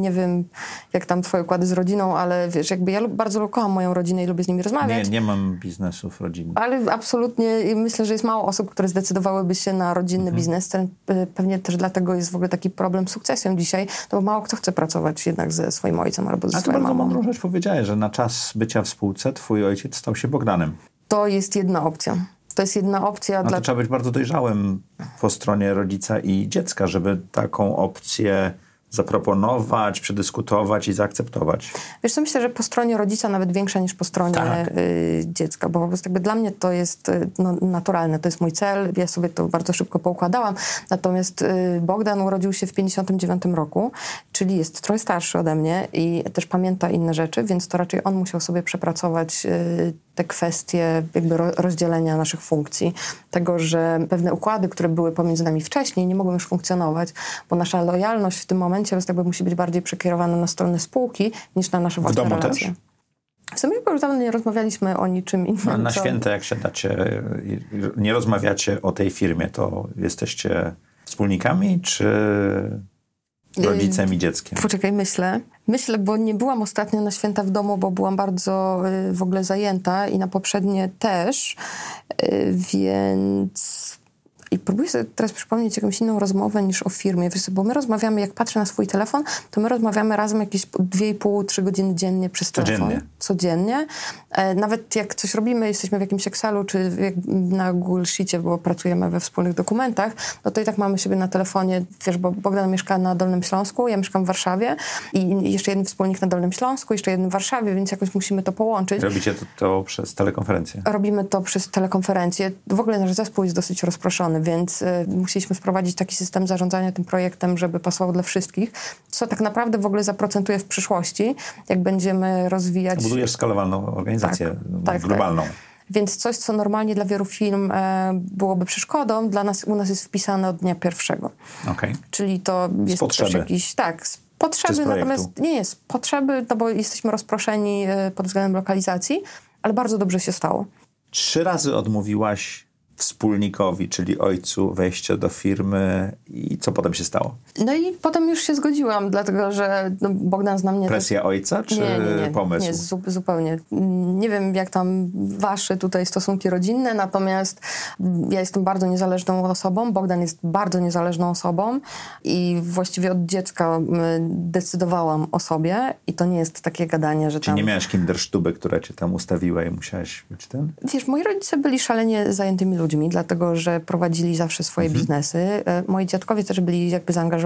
nie wiem, jak tam twoje układy z rodziną, ale wiesz, jakby ja bardzo kocham moją rodzinę i lubię z nimi rozmawiać. Nie, nie mam biznesów rodzinnych. Ale absolutnie myślę, że jest mało osób, które zdecydowałyby się na rodzinny mhm. biznes. Ten, e, pewnie też dlatego jest w ogóle taki problem z sukcesją dzisiaj, no bo mało kto chce pracować jednak ze swoim ojcem albo ze a swoją mamą. A to bardzo rzecz powiedziałeś, że na czas bycia w spółce twój ojciec stał się Bogdanem. To jest jedna opcja. To jest jedna opcja. No dla... to trzeba być bardzo dojrzałym po stronie rodzica i dziecka, żeby taką opcję zaproponować, przedyskutować i zaakceptować. Wiesz co, myślę, że po stronie rodzica nawet większa niż po stronie tak. y, dziecka, bo po prostu jakby dla mnie to jest y, no, naturalne, to jest mój cel, ja sobie to bardzo szybko poukładałam, natomiast y, Bogdan urodził się w 59 roku, czyli jest trochę starszy ode mnie i też pamięta inne rzeczy, więc to raczej on musiał sobie przepracować te kwestie jakby rozdzielenia naszych funkcji, tego, że pewne układy, które były pomiędzy nami wcześniej, nie mogą już funkcjonować, bo nasza lojalność w tym momencie jakby musi być bardziej przekierowana na stronę spółki niż na nasze własne w domu relacje. Też? W sumie już dawno nie rozmawialiśmy o niczym innym. A na co- święta, jak siadacie, nie rozmawiacie o tej firmie, to jesteście wspólnikami, czy rodzicem i dzieckiem? Poczekaj, myślę. Myślę, bo nie byłam ostatnio na święta w domu, bo byłam bardzo y, w ogóle zajęta i na poprzednie też, y, więc... I próbuję sobie teraz przypomnieć jakąś inną rozmowę niż o firmie, Wiesz, bo my rozmawiamy, jak patrzę na swój telefon, to my rozmawiamy razem jakieś 2,5-3 godziny dziennie przez telefon. Codziennie. Codziennie. E, nawet jak coś robimy, jesteśmy w jakimś Excelu czy na Google Sheetie, bo pracujemy we wspólnych dokumentach, no to i tak mamy siebie na telefonie, wiesz, bo Bogdan mieszka na Dolnym Śląsku, ja mieszkam w Warszawie i jeszcze jeden wspólnik na Dolnym Śląsku, jeszcze jeden w Warszawie, więc jakoś musimy to połączyć. Robicie to, to przez telekonferencję. Robimy to przez telekonferencję. W ogóle nasz zespół jest dosyć rozproszony, więc y, musieliśmy wprowadzić taki system zarządzania tym projektem, żeby pasował dla wszystkich, co tak naprawdę w ogóle zaprocentuje w przyszłości, jak będziemy rozwijać... Budujesz skalowalną organizację Tak, tak, globalną. Więc coś, co normalnie dla wielu firm e, byłoby przeszkodą, dla nas u nas jest wpisane od dnia pierwszego. Okej. Czyli to jest potrzeby. też jakiś, tak, z potrzeby, z natomiast nie jest potrzeby, no bo jesteśmy rozproszeni e, pod względem lokalizacji, ale bardzo dobrze się stało. Trzy razy odmówiłaś wspólnikowi, czyli ojcu, wejścia do firmy i co potem się stało? No i potem już się zgodziłam, dlatego że no, Bogdan zna mnie też Presja ojca czy nie, nie, nie, pomysł? Nie, zu, zupełnie. Nie wiem, jak tam wasze tutaj stosunki rodzinne, natomiast ja jestem bardzo niezależną osobą, Bogdan jest bardzo niezależną osobą i właściwie od dziecka decydowałam o sobie i to nie jest takie gadanie, że Czy tam... nie miałaś kindersztuby, która cię tam ustawiła i musiałaś być ten? Wiesz, moi rodzice byli szalenie zajętymi ludźmi, dlatego że prowadzili zawsze swoje biznesy. E, Moi dziadkowie też byli jakby zaangażowani.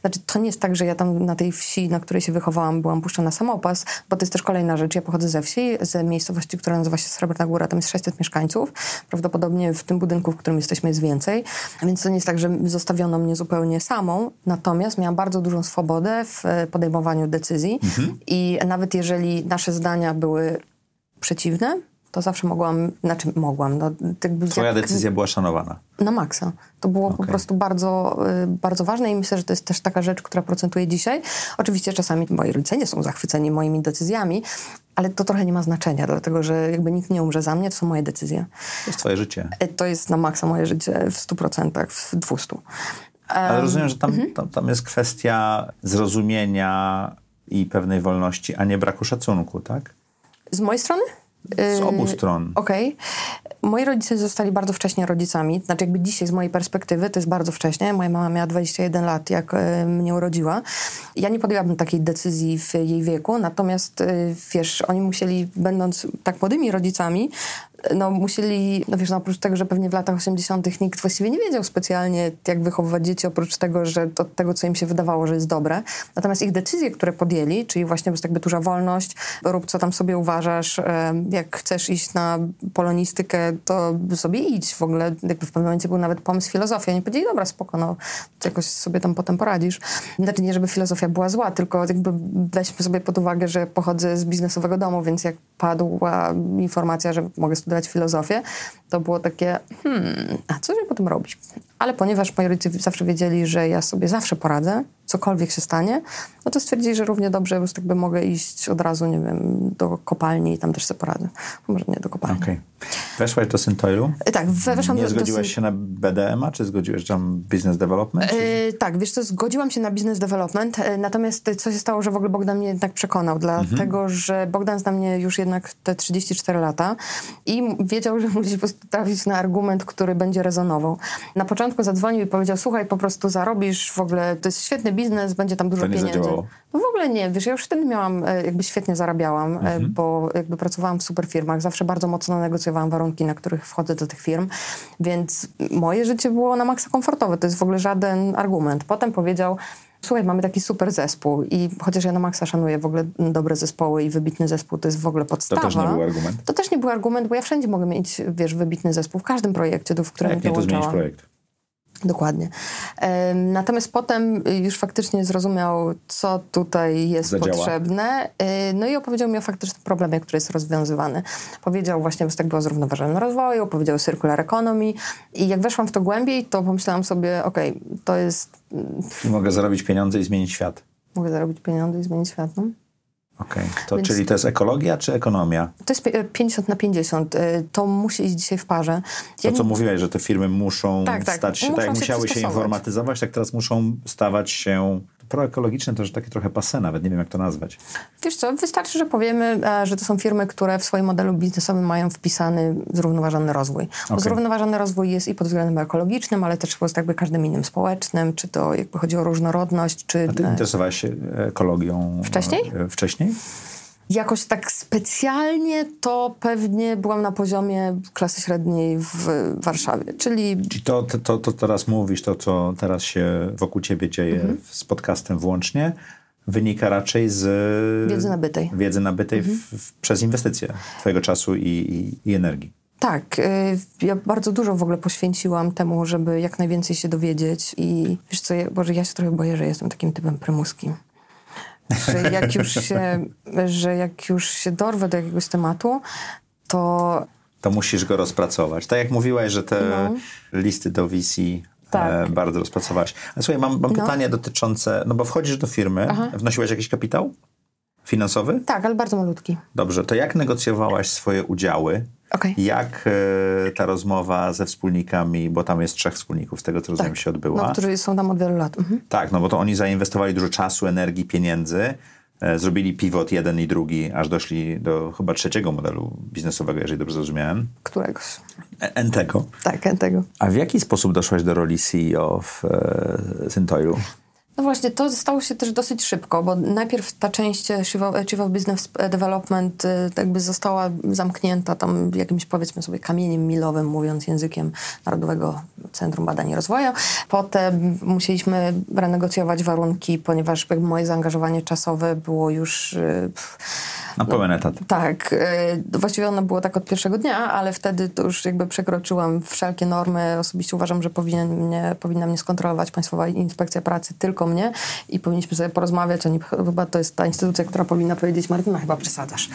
Znaczy, to nie jest tak, że ja tam na tej wsi, na której się wychowałam, byłam puszczana samopas, bo to jest też kolejna rzecz. Ja pochodzę ze wsi, z miejscowości, która nazywa się Srebrna Góra. Tam jest 600 mieszkańców. Prawdopodobnie w tym budynku, w którym jesteśmy, jest więcej. Więc to nie jest tak, że zostawiono mnie zupełnie samą. Natomiast miałam bardzo dużą swobodę w e, podejmowaniu decyzji. I nawet jeżeli nasze zdania były przeciwne, to zawsze mogłam, znaczy mogłam, no, jakby Twoja jak- decyzja była szanowana. na maksa. To było po Okej. prostu bardzo, y, bardzo ważne i myślę, że to jest też taka rzecz, która procentuje dzisiaj. Oczywiście czasami moi rodzice nie są zachwyceni moimi decyzjami, ale to trochę nie ma znaczenia, dlatego że jakby nikt nie umrze za mnie, to są moje decyzje. To jest twoje życie. Y, To jest na maksa moje życie w 100%, w 200%. Ale rozumiem, że tam, mhm. tam, tam jest kwestia zrozumienia i pewnej wolności, a nie braku szacunku, tak? Z mojej strony? Z obu stron. Okej. Moi rodzice zostali bardzo wcześnie rodzicami. Znaczy jakby dzisiaj z mojej perspektywy to jest bardzo wcześnie. Moja mama miała 21 lat, jak e, mnie urodziła. Ja nie podjęłabym takiej decyzji w jej wieku, natomiast e, wiesz, oni musieli, będąc tak młodymi rodzicami, no musieli, no wiesz, no oprócz tego, że pewnie w latach 80. nikt właściwie nie wiedział specjalnie, jak wychowywać dzieci, oprócz tego, że to, tego, co im się wydawało, że jest dobre. Natomiast ich decyzje, które podjęli, czyli właśnie jakby duża wolność, rób co tam sobie uważasz, jak chcesz iść na polonistykę, to sobie idź. W ogóle jakby w pewnym momencie był nawet pomysł filozofii. Oni powiedzieli, dobra, spoko, no jakoś sobie tam potem poradzisz. Znaczy nie, żeby filozofia była zła, tylko jakby weźmy sobie pod uwagę, że pochodzę z biznesowego domu, więc jak padła informacja, że mogę studiować filozofię, to było takie, hmm, a co żeby potem robić? Ale ponieważ moi rodzice zawsze wiedzieli, że ja sobie zawsze poradzę, cokolwiek się stanie, no to stwierdzili, że równie dobrze po prostu jakby mogę iść od razu, nie wiem, do kopalni i tam też sobie poradzę. Może nie do kopalni. Okej. Weszłaś do Syntoilu? Tak, we- weszłam Nie do, do zgodziłaś syn- się na BDM-a, czy zgodziłeś tam business development? E, tak, wiesz co, zgodziłam się na business development, e, natomiast e, co się stało, że w ogóle Bogdan mnie jednak przekonał, dlatego, że Bogdan zna mnie już jednak te 34 lata i wiedział, że musi po prostu trafić na argument, który będzie rezonował. Na początku zadzwonił i powiedział, słuchaj, po prostu zarobisz w ogóle, to jest świetny biznes, będzie tam dużo To pieniędzy. zadziałało. No w ogóle nie, wiesz, ja już wtedy miałam, e, jakby świetnie zarabiałam, e, bo jakby pracowałam w super firmach, zawsze bardzo mocno negocjowałam warunki, na których wchodzę do tych firm, więc moje życie było na maksa komfortowe, to jest w ogóle żaden argument. Potem powiedział, słuchaj, mamy taki super zespół i chociaż ja na maksa szanuję w ogóle dobre zespoły i wybitny zespół, to jest w ogóle To podstawa. też nie był argument. To też nie był argument, bo ja wszędzie mogę mieć, wiesz, wybitny zespół, w każdym projekcie, do- w którym Jak nie, to zmienisz projekt. Dokładnie. Natomiast potem y, już faktycznie zrozumiał, co tutaj jest Zadziała. potrzebne. Y, No i opowiedział mi o faktycznym problemie, który jest rozwiązywany. Powiedział właśnie, że tak było zrównoważonym rozwoju, powiedział o circular economy i jak weszłam w to głębiej, to pomyślałam sobie, okej, to jest... I mogę zarobić pieniądze i zmienić świat. Mogę zarobić pieniądze i zmienić świat, no? Okej, to Więc- czyli to jest ekologia czy ekonomia? To jest pi- 50 na 50. y, To musi iść dzisiaj w parze. Ja To, co nie- mówiłeś, że te firmy muszą Tak, tak. stać się, Muszą tak jak się musiały się informatyzować, tak teraz muszą stawać się proekologiczne, to już takie trochę pase nawet, nie wiem jak to nazwać. Wiesz co, wystarczy, że powiemy, e, że to są firmy, które w swoim modelu biznesowym mają wpisany zrównoważony rozwój. Okej. zrównoważony rozwój jest i pod względem ekologicznym, ale też pod jakby każdym innym społecznym, czy to jakby chodzi o różnorodność, czy A ty interesowałeś się ekologią Wcześniej? e, Wcześniej? Jakoś tak specjalnie to pewnie byłam na poziomie klasy średniej w Warszawie, czyli Czyli to, to, to, to teraz mówisz, to co teraz się wokół ciebie dzieje Mhm. z podcastem włącznie, wynika raczej z Wiedzy nabytej. Mhm. wiedzy nabytej w, w, przez inwestycje twojego czasu i, i, i energii. Tak, y, ja bardzo dużo w ogóle poświęciłam temu, żeby jak najwięcej się dowiedzieć i wiesz co, ja, Boże, ja się trochę boję, że jestem takim typem prymuski. Że jak już się, że jak już się dorwę do jakiegoś tematu, to To musisz go rozpracować. Tak jak mówiłaś, że te No. listy do VC Tak. e, bardzo rozpracowałaś. Ale słuchaj, mam, mam pytanie dotyczące, no bo wchodzisz do firmy, wnosiłaś jakiś kapitał finansowy? tak, ale bardzo malutki. Dobrze, to jak negocjowałaś swoje udziały? Okej. Jak e, ta rozmowa ze wspólnikami, bo tam jest trzech wspólników, z tego co rozumiem, się odbyła. No, którzy są tam od wielu lat. Mhm. Tak, no bo to oni zainwestowali dużo czasu, energii, pieniędzy, e, zrobili pivot jeden i drugi, aż doszli do chyba trzeciego modelu biznesowego, jeżeli dobrze zrozumiałem. Któregoś. E- Entego. Tak, tego. A w jaki sposób doszłaś do roli CEO w e, Syntoilu? No właśnie, to stało się też dosyć szybko, bo najpierw ta część e, Chief of, Chief of Business Development e, jakby została zamknięta tam jakimś powiedzmy sobie kamieniem milowym, mówiąc językiem Narodowego Centrum Badań i Rozwoju. Potem musieliśmy renegocjować warunki, ponieważ moje zaangażowanie czasowe było już... e, pff, Na pełen etat. tak, właściwie ono było tak od pierwszego dnia, ale wtedy to już jakby przekroczyłam wszelkie normy. Osobiście uważam, że powinien mnie, powinna mnie skontrolować Państwowa Inspekcja Pracy, tylko mnie i powinniśmy sobie porozmawiać. Oni, chyba to jest ta instytucja, która powinna powiedzieć, Martyna, chyba przesadzasz.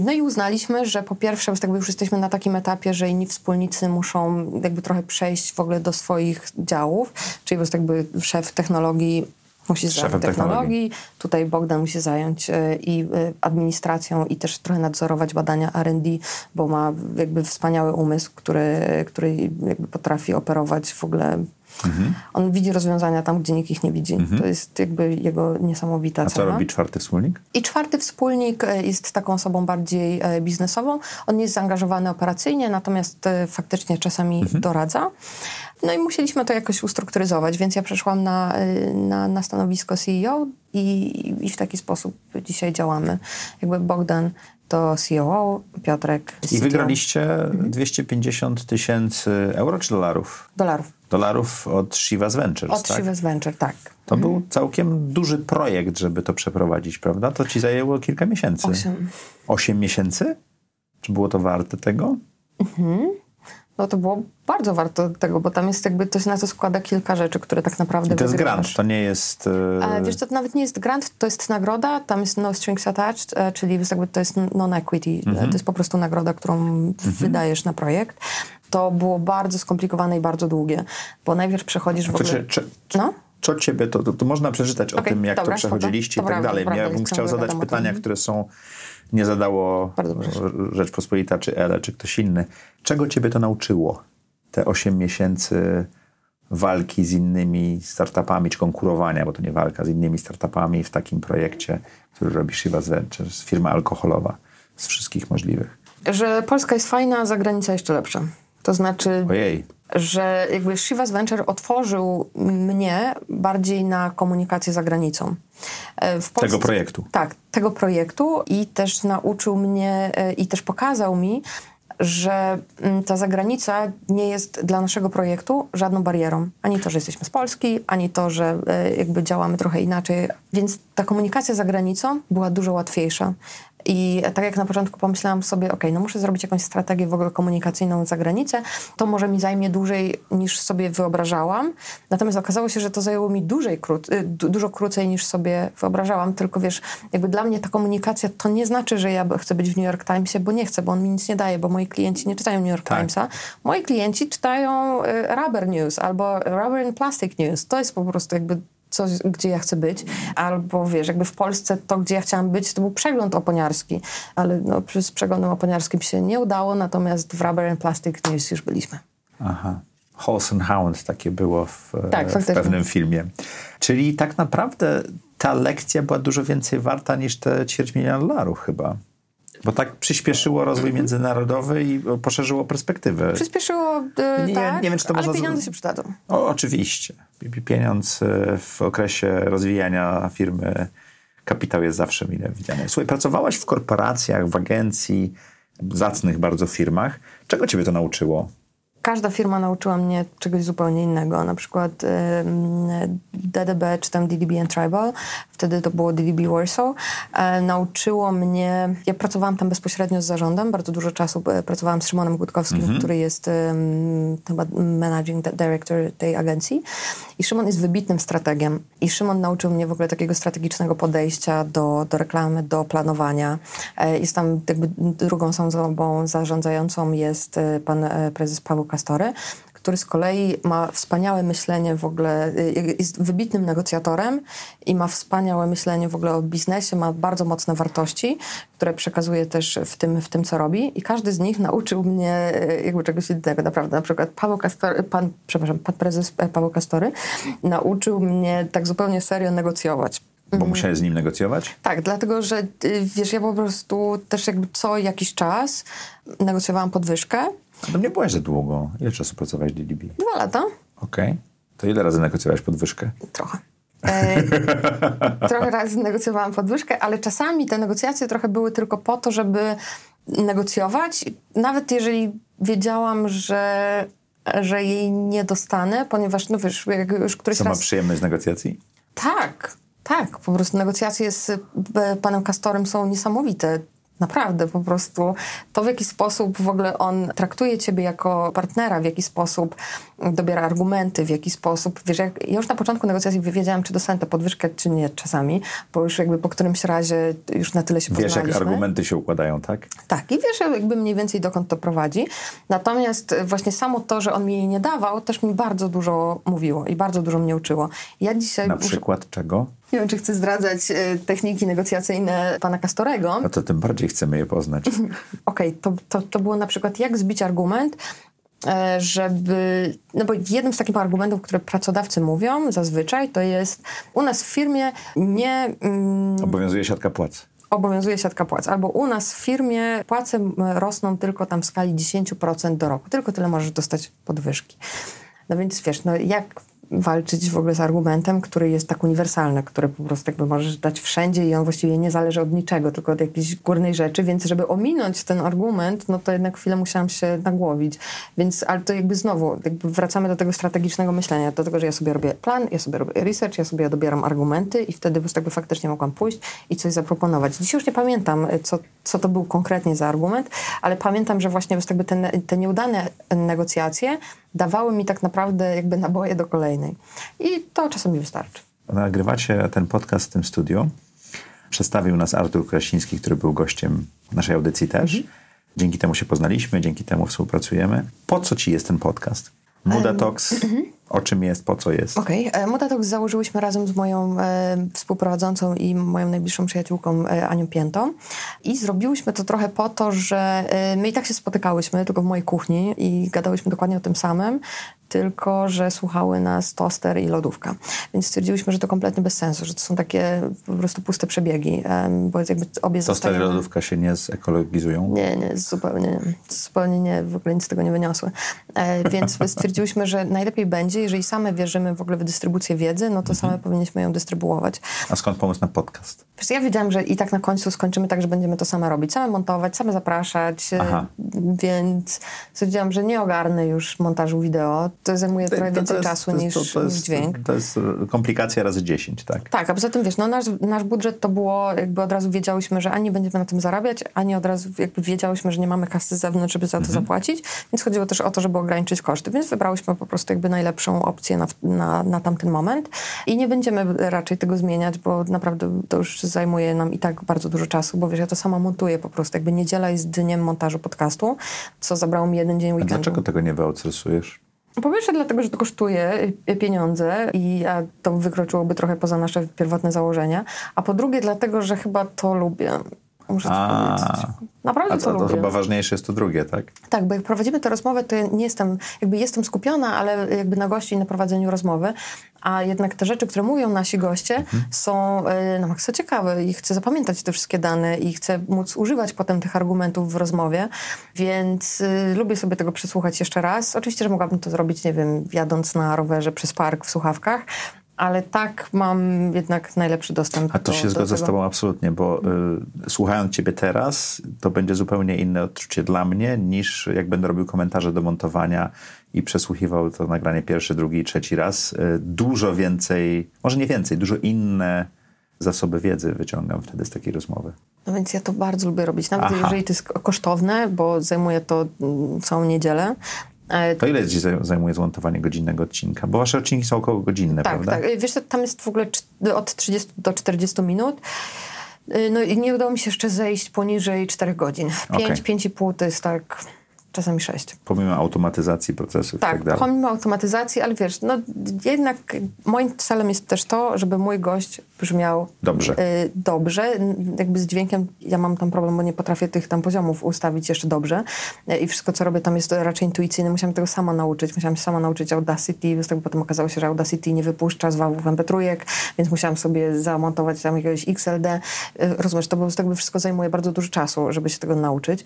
No i uznaliśmy, że po pierwsze jakby już jesteśmy na takim etapie, że inni wspólnicy muszą jakby trochę przejść w ogóle do swoich działów, czyli po prostu jakby szef technologii musi zająć technologii. technologii, Tutaj Bogdan musi zająć e, i e, administracją i też trochę nadzorować badania R&D, bo ma jakby wspaniały umysł, który, który jakby potrafi operować w ogóle. On widzi rozwiązania tam, gdzie nikt ich nie widzi. To jest jakby jego niesamowita A co robi czwarty wspólnik? I czwarty wspólnik e, jest taką osobą bardziej e, biznesową. On jest zaangażowany operacyjnie, natomiast e, faktycznie czasami doradza. No i musieliśmy to jakoś ustrukturyzować, więc ja przeszłam na, na, na stanowisko CEO i, i w taki sposób dzisiaj działamy. Jakby Bogdan to COO, Piotrek I CTO. wygraliście 250 tysięcy euro czy dolarów? Dolarów. Dolarów od Shivas Ventures, Od tak? Shivas Venture, tak. To był całkiem duży projekt, żeby to przeprowadzić, prawda? To ci zajęło kilka miesięcy. Osiem. Osiem miesięcy? Czy było to warte tego? No to było bardzo warto tego, bo tam jest jakby, to się na to składa kilka rzeczy, które tak naprawdę I to jest wygrywasz. grant, to nie jest... e, Ale wiesz to nawet nie jest grant, to jest nagroda, tam jest no strings attached, e, czyli jest jakby to jest non-equity, e, Mhm. to jest po prostu nagroda, którą wydajesz na projekt. To było bardzo skomplikowane i bardzo długie, bo najpierw przechodzisz w ogóle... czy, czy, No? co ciebie, to, to, to można przeczytać o Okej, tym, jak dobra, to przechodziliście spoko. i tak Dobra, dalej. dobra, Ja bym chciał zadać pytania, mhm. które są, nie zadało. Rzeczpospolita, czy ELE, czy ktoś inny. Czego ciebie to nauczyło? Te 8 miesięcy walki z innymi startupami, czy konkurowania, bo to nie walka, z innymi startupami w takim projekcie, który robi Shivas Ventures, firma alkoholowa z wszystkich możliwych. Że Polska jest fajna, a zagranica jeszcze lepsza. To znaczy, Ojej, że jakby Shivas Venture otworzył mnie bardziej na komunikację za granicą. E, W tego projektu. Tak, tego projektu i też nauczył mnie e, i też pokazał mi, że mm, ta zagranica nie jest dla naszego projektu żadną barierą. Ani to, że jesteśmy z Polski, ani to, że e, jakby działamy trochę inaczej. Więc ta komunikacja za granicą była dużo łatwiejsza. I tak jak na początku pomyślałam sobie, ok, no muszę zrobić jakąś strategię w ogóle komunikacyjną za granicę, to może mi zajmie dłużej niż sobie wyobrażałam. Natomiast okazało się, że to zajęło mi dłużej, y, du- dużo krócej niż sobie wyobrażałam. Tylko wiesz, jakby dla mnie ta komunikacja to nie znaczy, że ja chcę być w New York Timesie, bo nie chcę, bo on mi nic nie daje, bo moi klienci nie czytają New York Tak. Timesa. Moi klienci czytają y, Rubber News albo Rubber and Plastic News. To jest po prostu jakby coś, gdzie ja chcę być, albo wiesz, jakby w Polsce to, gdzie ja chciałam być, to był przegląd oponiarski, ale no, z przeglądem oponiarskim się nie udało, natomiast w Rubber and Plastic News już byliśmy. Aha. Horse and Hound takie było w, tak, w pewnym filmie. Czyli tak naprawdę ta lekcja była dużo więcej warta niż te ćwierć miliona dolarów chyba. Bo tak przyspieszyło rozwój międzynarodowy i poszerzyło perspektywę. Przyspieszyło, yy, nie, tak, nie wiem, czy to ale można... pieniądze się przydadzą. O, oczywiście. Pieniądz e, w okresie rozwijania firmy, kapitał jest zawsze mile widziany. Słuchaj, pracowałaś w korporacjach, w agencji, zacnych bardzo firmach. Czego ciebie to nauczyło? Każda firma nauczyła mnie czegoś zupełnie innego. Na przykład DDB czy tam DDB and Tribal, wtedy to było DDB Warsaw, e, nauczyło mnie, ja pracowałam tam bezpośrednio z zarządem, bardzo dużo czasu e, pracowałam z Szymonem Gutkowskim, mm -hmm. który jest chyba managing director tej agencji i Szymon jest wybitnym strategiem i Szymon nauczył mnie w ogóle takiego strategicznego podejścia do, do reklamy, do planowania. E, jest tam jakby drugą osobą zarządzającą jest pan prezes Paweł Kastory, który z kolei ma wspaniałe myślenie w ogóle, y, jest wybitnym negocjatorem i ma wspaniałe myślenie w ogóle o biznesie, ma bardzo mocne wartości, które przekazuje też w tym, w tym co robi i każdy z nich nauczył mnie y, jakby czegoś innego, naprawdę. Na przykład Paweł Kastory, pan, przepraszam, pan prezes e, Paweł Kastory nauczył mnie tak zupełnie serio negocjować. Bo mhm. musiałeś z nim negocjować? Tak, dlatego że y, wiesz, ja po prostu też jakby co jakiś czas negocjowałam podwyżkę to nie byłaś za długo. Ile czasu pracowałeś w DDB? Dwa lata. Okej. Okay. To ile razy negocjowałeś podwyżkę? Trochę. E, [LAUGHS] trochę razy negocjowałam podwyżkę, ale czasami te negocjacje trochę były tylko po to, żeby negocjować. Nawet jeżeli wiedziałam, że, że jej nie dostanę, ponieważ, no wiesz, jak już któryś Co raz... ma przyjemność z negocjacji? Tak, tak. Po prostu negocjacje z e, panem Kastorem są niesamowite. Naprawdę, po prostu to, w jaki sposób w ogóle on traktuje ciebie jako partnera, w jaki sposób dobiera argumenty, w jaki sposób, wiesz, jak, ja już na początku negocjacji wiedziałam, czy dostanę tę podwyżkę, czy nie czasami, bo już jakby po którymś razie już na tyle się wiesz, jak argumenty się układają, tak? Tak, i wiesz jakby mniej więcej dokąd to prowadzi. Natomiast właśnie samo to, że on mi jej nie dawał, też mi bardzo dużo mówiło i bardzo dużo mnie uczyło. Ja dzisiaj... Na przykład muszę... czego? Nie wiem, czy chcę zdradzać e, techniki negocjacyjne pana Castorego. No to tym bardziej chcemy je poznać. [LAUGHS] Okej, okay, to, to, to było na przykład jak zbić argument, e, żeby. No bo jednym z takich argumentów, które pracodawcy mówią zazwyczaj, to jest u nas w firmie nie. Mm, obowiązuje siatka płac. Obowiązuje siatka płac. Albo u nas w firmie płace rosną tylko tam w skali 10% do roku. Tylko tyle możesz dostać podwyżki. No więc wiesz, no jak walczyć w ogóle z argumentem, który jest tak uniwersalny, który po prostu jakby możesz dać wszędzie i on właściwie nie zależy od niczego, tylko od jakiejś górnej rzeczy, więc żeby ominąć ten argument, no to jednak chwilę musiałam się nagłowić. Więc, ale to jakby znowu, jakby wracamy do tego strategicznego myślenia, do tego, że ja sobie robię plan, ja sobie robię research, ja sobie dobieram argumenty i wtedy po prostu faktycznie mogłam pójść i coś zaproponować. Dzisiaj już nie pamiętam, co, co to był konkretnie za argument, ale pamiętam, że właśnie jakby te, te nieudane negocjacje dawały mi tak naprawdę jakby naboje do kolejnej. I to czasami wystarczy. Nagrywacie ten podcast w tym studiu. Przedstawił nas Artur Krasiński, który był gościem naszej audycji też. Mhm. Dzięki temu się poznaliśmy, dzięki temu współpracujemy. Po co ci jest ten podcast? Muda Talks. Um, o czym jest, po co jest? Okej, okay. E, Talks założyłyśmy razem z moją e, współprowadzącą i moją najbliższą przyjaciółką e, Anią Piętą i zrobiłyśmy to trochę po to, że e, my i tak się spotykałyśmy tylko w mojej kuchni i gadałyśmy dokładnie o tym samym, tylko że słuchały nas toster i lodówka. Więc stwierdziłyśmy, że to kompletnie bez sensu, że to są takie po prostu puste przebiegi, bo jakby obie Toster i lodówka się nie zekologizują? Nie, nie, zupełnie, zupełnie nie, w ogóle nic z tego nie wyniosły. E, więc [LAUGHS] stwierdziłyśmy, że najlepiej będzie, jeżeli same wierzymy w ogóle w dystrybucję wiedzy, no to mhm. same powinniśmy ją dystrybuować. A skąd pomysł na podcast? Wiesz, ja wiedziałam, że i tak na końcu skończymy tak, że będziemy to same robić, same montować, same zapraszać, e, Aha. więc stwierdziłam, że nie ogarnę już montażu wideo, to zajmuje to, trochę więcej jest, czasu niż, to, to jest, niż dźwięk. To jest komplikacja razy 10, tak? Tak, a poza tym wiesz, no nasz, nasz budżet to było, jakby od razu wiedziałyśmy, że ani będziemy na tym zarabiać, ani od razu jakby wiedziałyśmy, że nie mamy kasy z zewnątrz, żeby za to mhm. zapłacić, więc chodziło też o to, żeby ograniczyć koszty, więc wybrałyśmy po prostu jakby najlepszą opcję na, na, na tamten moment i nie będziemy raczej tego zmieniać, bo naprawdę to już zajmuje nam i tak bardzo dużo czasu, bo wiesz, ja to sama montuję po prostu, jakby niedziela jest dniem montażu podcastu, co zabrało mi jeden dzień weekendu. A dlaczego tego nie wyoutsourcujesz? Po pierwsze dlatego, że to kosztuje pieniądze i to wykroczyłoby trochę poza nasze pierwotne założenia. A po drugie dlatego, że chyba to lubię. Muszę ci A. powiedzieć. Naprawdę A to, to, to chyba ważniejsze jest to drugie, tak? Tak, bo jak prowadzimy tę rozmowę, to ja nie jestem, jakby jestem skupiona, ale jakby na gości i na prowadzeniu rozmowy, a jednak te rzeczy, które mówią nasi goście Mhm. są y, no, maksa ciekawe i chcę zapamiętać te wszystkie dane i chcę móc używać potem tych argumentów w rozmowie, więc y, lubię sobie tego przesłuchać jeszcze raz. Oczywiście, że mogłabym to zrobić, nie wiem, jadąc na rowerze przez park w słuchawkach, ale tak mam jednak najlepszy dostęp A to do, się do zgodzę z. Tobą absolutnie, bo y, słuchając Ciebie teraz, to będzie zupełnie inne odczucie dla mnie, niż jak będę robił komentarze do montowania i przesłuchiwał to nagranie pierwszy, drugi i trzeci raz. Y, dużo więcej, może nie więcej, dużo inne zasoby wiedzy wyciągam wtedy z takiej rozmowy. No więc ja to bardzo lubię robić, nawet Aha. jeżeli to jest kosztowne, bo zajmuje to mm, całą niedzielę. To ile Ci zaj- zajmuje zmontowanie godzinnego odcinka? Bo Wasze odcinki są około godzinne, tak, prawda? tak. Wiesz, tam jest w ogóle od 30 do 40 minut. E, No i nie udało mi się jeszcze zejść poniżej 4 godzin. 5, Okej. 5,5 to jest tak czasami 6. Pomimo automatyzacji procesów i Tak, tak dalej. pomimo automatyzacji, ale wiesz, no jednak moim celem jest też to, żeby mój gość brzmiał Dobrze. y, dobrze. Jakby z dźwiękiem ja mam tam problem, bo nie potrafię tych tam poziomów ustawić jeszcze dobrze. Y, I wszystko, co robię tam jest raczej intuicyjne. Musiałam tego sama nauczyć. Musiałam się sama nauczyć Audacity, więc tak potem okazało się, że Audacity nie wypuszcza zwałów MP3, więc musiałam sobie zamontować tam jakiegoś XLD. Y, Rozumiesz, to po prostu jakby wszystko zajmuje bardzo dużo czasu, żeby się tego nauczyć.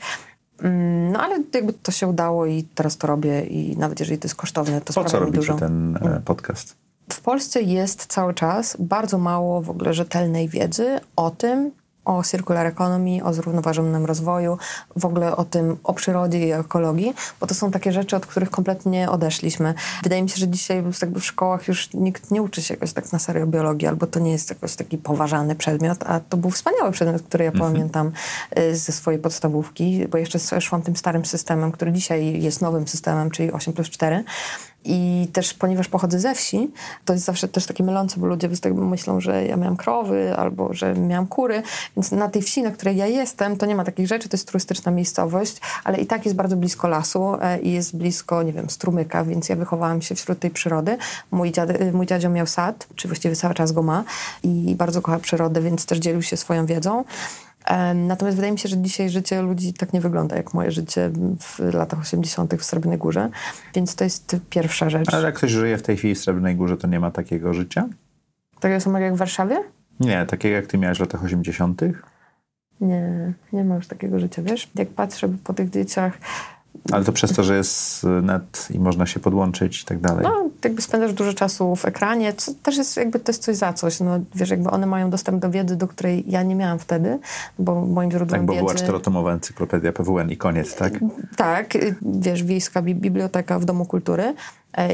Mm, No ale jakby to się udało i teraz to robię i nawet jeżeli to jest kosztowne, to Po sprawia co mi robicie dużo. ten e, podcast? W Polsce jest cały czas bardzo mało w ogóle rzetelnej wiedzy o tym, o circular economy, o zrównoważonym rozwoju, w ogóle o tym, o przyrodzie i ekologii, bo to są takie rzeczy, od których kompletnie odeszliśmy. Wydaje mi się, że dzisiaj jakby w szkołach już nikt nie uczy się jakoś tak na serio biologii, albo to nie jest jakoś taki poważany przedmiot, a to był wspaniały przedmiot, który ja pamiętam y, ze swojej podstawówki, bo jeszcze szłam tym starym systemem, który dzisiaj jest nowym systemem, czyli 8 plus 4. I też ponieważ pochodzę ze wsi, to jest zawsze też takie mylące, bo ludzie myślą, że ja miałam krowy albo że miałam kury, więc na tej wsi, na której ja jestem, to nie ma takich rzeczy, to jest turystyczna miejscowość, ale i tak jest bardzo blisko lasu e, i jest blisko, nie wiem, strumyka, więc ja wychowałam się wśród tej przyrody. Mój, dziad, e, mój dziadzio miał sad, czy właściwie cały czas go ma i bardzo kocha przyrodę, więc też dzielił się swoją wiedzą. Natomiast wydaje mi się, że dzisiaj życie ludzi tak nie wygląda jak moje życie w latach 80. w Srebrnej Górze, więc to jest pierwsza rzecz. Ale jak ktoś żyje w tej chwili w Srebrnej Górze, to nie ma takiego życia? Takiego samego jak w Warszawie? Nie, takiego jak ty miałeś w latach 80. Nie, nie ma już takiego życia, wiesz? Jak patrzę po tych dzieciach, Ale to przez to, że jest net i można się podłączyć i tak dalej. no jakby spędzasz dużo czasu w ekranie, co też jest jakby to jest coś za coś. No wiesz, jakby one mają dostęp do wiedzy, do której ja nie miałam wtedy, bo moim źródłem tak, bo wiedzy... była czterotomowa encyklopedia PWN i koniec, tak? Tak, y, wiesz, wiejska bi- biblioteka w Domu Kultury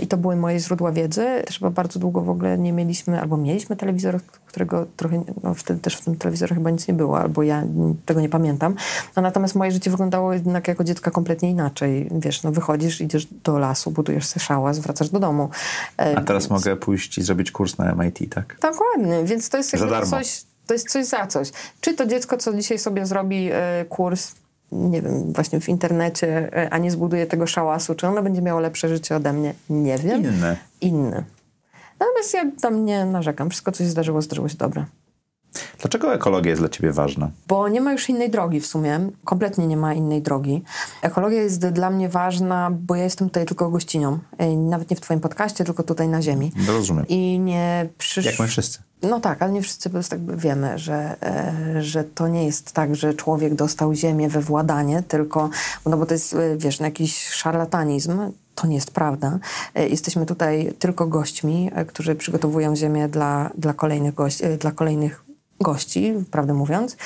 i to były moje źródła wiedzy. Też chyba bardzo długo w ogóle nie mieliśmy, albo mieliśmy telewizor, którego trochę, no wtedy też w tym telewizorze chyba nic nie było, albo ja tego nie pamiętam. No, natomiast moje życie wyglądało jednak jako dziecka kompletnie inaczej. Wiesz, no wychodzisz, idziesz do lasu, budujesz sobie szałas, wracasz do domu. E, A teraz mogę pójść i zrobić kurs na MIT, tak? Dokładnie, więc to jest coś, to jest coś za coś. Czy to dziecko, co dzisiaj sobie zrobi e, kurs, nie wiem, właśnie w internecie, e, a nie zbuduje tego szałasu, czy ono będzie miało lepsze życie ode mnie? Nie wiem. Inne. Inny. Natomiast ja tam nie narzekam. Wszystko, co się zdarzyło, zdarzyło się dobre. Dlaczego ekologia jest dla ciebie ważna? Bo nie ma już innej drogi w sumie. Kompletnie nie ma innej drogi. Ekologia jest dla mnie ważna, bo ja jestem tutaj tylko gościnią. E, Nawet nie w twoim podcaście, tylko tutaj na ziemi. No, rozumiem. I nie przysz... Jak my wszyscy. No tak, ale nie wszyscy po prostu jakby wiemy, że, e, że to nie jest tak, że człowiek dostał ziemię we władanie, tylko, no bo to jest, e, wiesz, no jakiś szarlatanizm. To nie jest prawda. E, Jesteśmy tutaj tylko gośćmi, którzy przygotowują ziemię dla, dla, kolejnych, gości, dla kolejnych gości, prawdę mówiąc.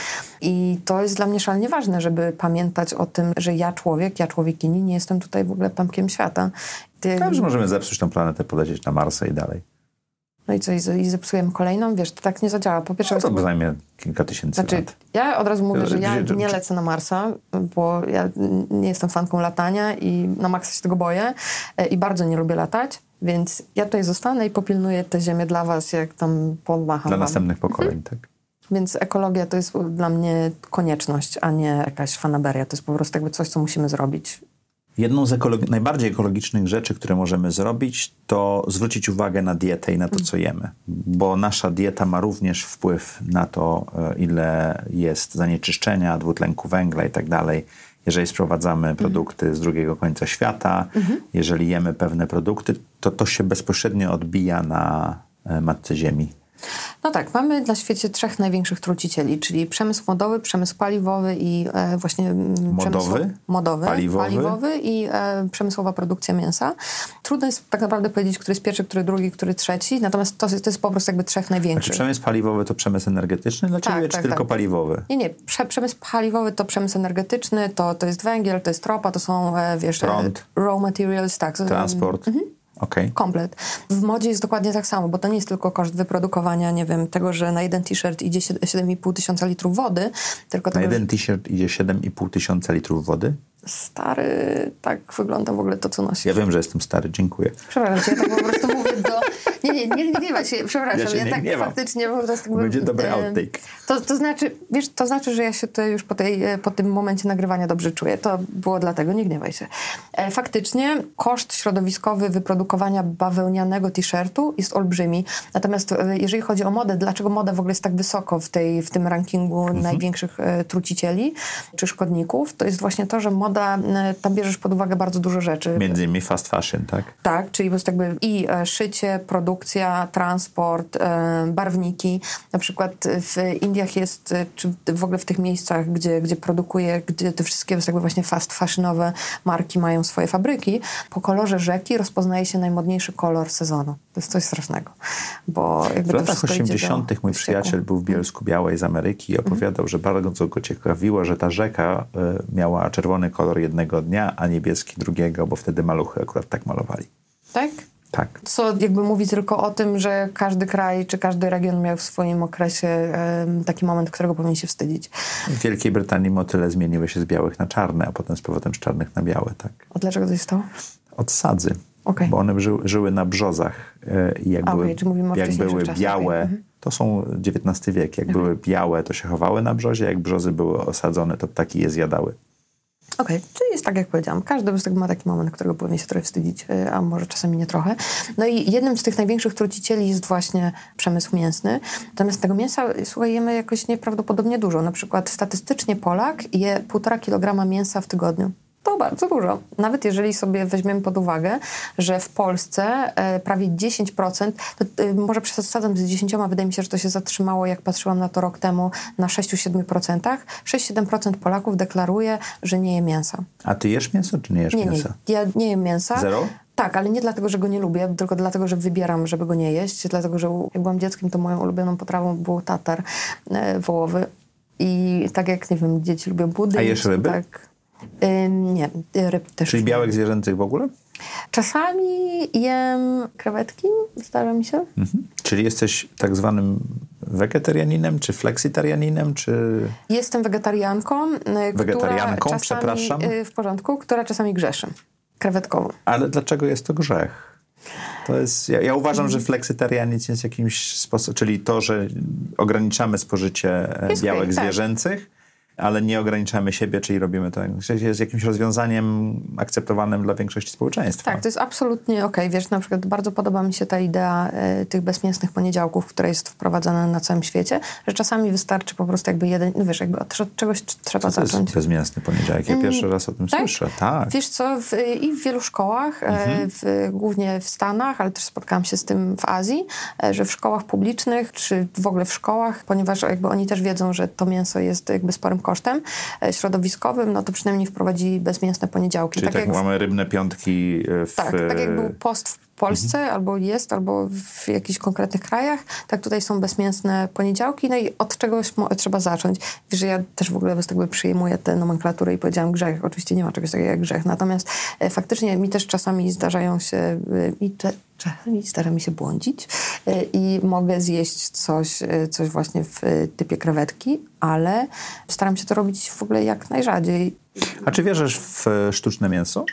I to jest dla mnie szalenie ważne, żeby pamiętać o tym, że ja człowiek, ja człowiekini, nie jestem tutaj w ogóle pamkiem świata. Ty, że możemy zepsuć tą planetę, polecieć na Marsa i dalej. No i co, i zepsujemy kolejną? Wiesz, to tak nie zadziała. Po pierwsze, No to zajmie kilka tysięcy Znaczy, lat. ja od razu mówię, że ja nie lecę na Marsa, bo ja nie jestem fanką latania i na maksa się tego boję e, i bardzo nie lubię latać, więc ja tutaj zostanę i popilnuję tę ziemię dla was, jak tam pomacham Dla wam. następnych pokoleń, tak? Więc ekologia to jest dla mnie konieczność, a nie jakaś fanaberia. To jest po prostu jakby coś, co musimy zrobić. Jedną z najbardziej ekologicznych rzeczy, które możemy zrobić, to zwrócić uwagę na dietę i na to, co jemy. Bo nasza dieta ma również wpływ na to, e, ile jest zanieczyszczenia, dwutlenku węgla i tak dalej. Jeżeli sprowadzamy produkty z drugiego końca świata, jeżeli jemy pewne produkty, to to się bezpośrednio odbija na e, matce ziemi. No tak, mamy na świecie trzech największych trucicieli, czyli przemysł modowy, przemysł paliwowy i e, właśnie mm, Modowy? modowy, Paliwowy? i e, przemysłowa produkcja mięsa. Trudno jest tak naprawdę powiedzieć, który jest pierwszy, który drugi, który trzeci, natomiast to, jest- to jest po prostu jakby trzech Czy największych. przemysł paliwowy to przemysł energetyczny dla Tak, ciebie, tak, czy tylko tak. paliwowy? Nie, nie. Prze, przemysł paliwowy to przemysł energetyczny, to, to jest węgiel, to jest ropa, to są, e, wiesz, e, Prąd. raw materials, tak. Transport? Okej. Komplet. W modzie jest dokładnie tak samo, bo to nie jest tylko koszt wyprodukowania, nie wiem, tego, że na jeden t-shirt idzie sie- 7,5 tysiąca litrów wody, tylko Na tego, jeden t-shirt idzie 7,5 tysiąca litrów wody. stary, tak wygląda w ogóle to, co nosi. Ja wiem, że jestem stary, dziękuję. Przepraszam cię, ja tak po prostu do... Nie, nie, nie, nie gniewaj się, przepraszam, Ja ja, się nie tak gniewam. faktycznie po prostu... Będzie dobry outtake. To, to znaczy, wiesz, to znaczy, że ja się tutaj już po, tej, e, po tym momencie nagrywania dobrze czuję. To było dlatego, nie gniewaj się. E, Faktycznie koszt środowiskowy wyprodukowania bawełnianego t-shirtu jest olbrzymi. Natomiast e, jeżeli chodzi o modę, dlaczego moda w ogóle jest tak wysoko w, tej, w tym rankingu Mhm. największych trucicieli czy szkodników, to jest właśnie to, że moda, tam bierzesz pod uwagę bardzo dużo rzeczy. Między innymi fast fashion, tak? Tak, czyli po prostu jakby i e, szycie, produkcja, transport, e, barwniki. Na przykład w Indiach jest, e, czy w ogóle w tych miejscach, gdzie, gdzie produkuje, gdzie te wszystkie jakby właśnie fast fashionowe marki mają swoje fabryki, po kolorze rzeki rozpoznaje się najmodniejszy kolor sezonu. To jest coś strasznego, bo jakby W latach wszystko idzie do 80. mój przyjaciel był w Bielsku Białej z Ameryki i opowiadał, że bardzo go ciekawiło, że ta rzeka y, miała czerwony kolor jednego dnia, a niebieski drugiego, bo wtedy maluchy akurat tak malowali. Tak? Tak. Co jakby mówi tylko o tym, że każdy kraj czy każdy region miał w swoim okresie taki moment, którego powinien się wstydzić. W Wielkiej Brytanii motyle zmieniły się z białych na czarne, a potem z powrotem z czarnych na białe, tak. A dlaczego to się stało? Od sadzy. Okej. Bo one żyły, żyły na brzozach y, i jak A, były, jak były białe, okej, mhm. to są XIX wiek, jak były białe, to się chowały na brzozie, jak brzozy były osadzone, to ptaki je zjadały. Okej, czyli jest tak, jak powiedziałam. Każdy z tego ma taki moment, którego powinien się trochę wstydzić, y, a może czasami nie trochę. No i jednym z tych największych trucicieli jest właśnie przemysł mięsny. Natomiast tego mięsa, słuchaj, jemy jakoś nieprawdopodobnie dużo. Na przykład statystycznie Polak je 1,5 kg mięsa w tygodniu. To bardzo dużo. Nawet jeżeli sobie weźmiemy pod uwagę, że w Polsce e, prawie 10%, to, e, może przesadzam z 10, wydaje mi się, że to się zatrzymało, jak patrzyłam na to rok temu, na 6-7%. 6-7% Polaków deklaruje, że nie je mięsa. A ty jesz mięso, czy nie jesz Nie, nie, mięsa? ja nie jem mięsa. Zero? Tak, ale nie dlatego, że go nie lubię, tylko dlatego, że wybieram, żeby go nie jeść. Dlatego, że jak byłam dzieckiem, to moją ulubioną potrawą był tatar e, wołowy. I tak jak, nie wiem, dzieci lubią budyń. A jesz ryby? Tak. Nie, ryb też Czyli białek zwierzęcych w ogóle? Czasami jem krewetki, zdarza mi się. Mhm. Czyli jesteś tak zwanym wegetarianinem, czy fleksitarianinem, czy... Jestem wegetarianką. y, Wegetarianką, czasami, przepraszam. y, W porządku, która czasami grzeszy. Krewetkową. Ale dlaczego jest to grzech? To jest, ja, ja uważam, że fleksytarianizm jest jakimś sposobem, czyli to, że ograniczamy spożycie e, Jest białek okej, tak. zwierzęcych, ale nie ograniczamy siebie, czyli robimy to. Jest jakimś rozwiązaniem akceptowanym dla większości społeczeństwa. Tak, to jest absolutnie okej. Wiesz, na przykład bardzo podoba mi się ta idea e, tych bezmięsnych poniedziałków, która jest wprowadzana na całym świecie, że czasami wystarczy po prostu jakby jeden, no wiesz, jakby od czegoś trzeba To zacząć. jest bezmięsny poniedziałek. Ja pierwszy raz o tym tak? słyszę. Tak. Wiesz co, w, i w wielu szkołach, e, Mhm. w, głównie w Stanach, ale też spotkałam się z tym w Azji, e, że w szkołach publicznych, czy w ogóle w szkołach, ponieważ jakby oni też wiedzą, że to mięso jest jakby sporym kosztem e, środowiskowym, no to przynajmniej wprowadzi bezmięsne poniedziałki. Czyli tak, jak w- mamy rybne piątki e, w... tak, tak jak był post w Polsce, albo jest, albo w jakichś konkretnych krajach, tak tutaj są bezmięsne poniedziałki, no i od czegoś trzeba zacząć. Wiesz, że ja też w ogóle przyjmuję tę nomenklaturę i powiedziałam grzech. Oczywiście nie ma czegoś takiego jak grzech, natomiast e, faktycznie mi też czasami zdarzają się, e, mi cze- czasami zdarza mi się błądzić e, i mogę zjeść coś, e, coś właśnie w e, typie krewetki, ale staram się to robić w ogóle jak najrzadziej. A czy wierzysz w e, sztuczne mięso?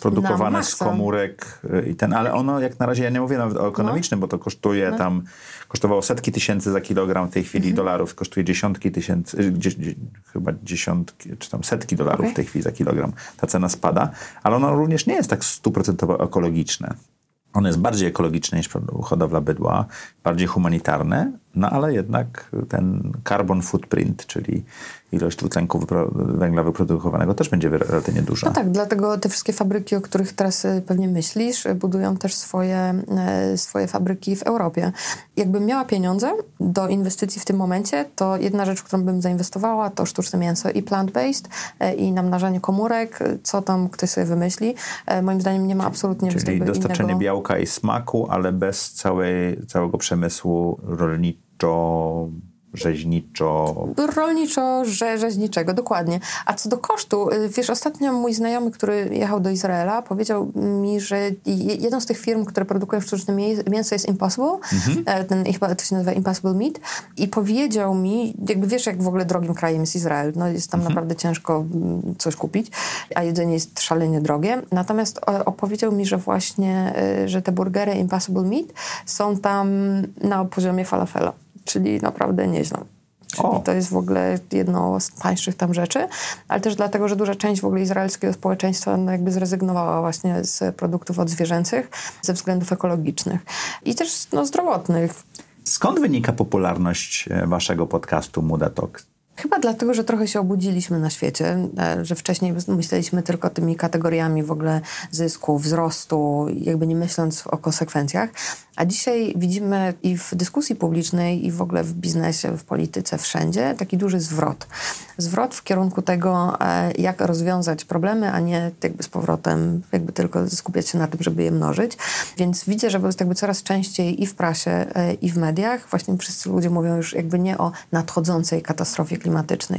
Produkowane z komórek y, i ten, ale ono jak na razie, ja nie mówię nawet o ekonomicznym, no. bo to kosztuje no. tam, kosztowało setki tysięcy za kilogram w tej chwili mhm. dolarów, kosztuje dziesiątki tysięcy, y, chyba dziesiątki, czy tam setki dolarów okay. w tej chwili za kilogram. Ta cena spada, ale ono również nie jest tak stuprocentowo ekologiczne. Ono jest bardziej ekologiczne niż hodowla bydła, bardziej humanitarne, no ale jednak ten carbon footprint, czyli ilość dwutlenku węgla wyprodukowanego też będzie relatywnie duża. No tak, dlatego te wszystkie fabryki, o których teraz y, pewnie myślisz, y, budują też swoje, y, swoje fabryki w Europie. Jakbym miała pieniądze do inwestycji w tym momencie, to jedna rzecz, w którą bym zainwestowała, to sztuczne mięso i plant-based i namnażanie komórek, co tam ktoś sobie wymyśli. Moim zdaniem nie ma absolutnie Czyli dostarczenie innego... białka i smaku, ale bez całej, całego przemysłu rolniczo rzeźniczo... Rolniczo, rze, rzeźniczego, dokładnie. A co do kosztu, y, wiesz, ostatnio mój znajomy, który jechał do Izraela, powiedział mi, że jedną z tych firm, które produkują sztuczne mięso jest Impossible, mhm. E, ten, chyba to się nazywa Impossible Meat i powiedział mi, jakby wiesz, jak w ogóle drogim krajem jest Izrael, no jest tam mhm. naprawdę ciężko mm, coś kupić, a jedzenie jest szalenie drogie, natomiast opowiedział mi, że właśnie, y, że te burgery Impossible Meat są tam na poziomie falafela czyli naprawdę nieźle. Czyli o. to jest w ogóle jedno z tańszych tam rzeczy, ale też dlatego, że duża część w ogóle izraelskiego społeczeństwa no jakby zrezygnowała właśnie z produktów odzwierzęcych ze względów ekologicznych i też no, zdrowotnych. Skąd wynika popularność e, waszego podcastu Muda Talk? Chyba dlatego, że trochę się obudziliśmy na świecie, e, że wcześniej myśleliśmy tylko tymi kategoriami w ogóle zysku, wzrostu, jakby nie myśląc o konsekwencjach. A dzisiaj widzimy i w dyskusji publicznej, i w ogóle w biznesie, w polityce, wszędzie taki duży zwrot. Zwrot w kierunku tego, e, jak rozwiązać problemy, a nie jakby z powrotem jakby tylko skupiać się na tym, żeby je mnożyć. Więc widzę, że jakby coraz częściej i w prasie, e, i w mediach właśnie wszyscy ludzie mówią już jakby nie o nadchodzącej katastrofie klimatycznej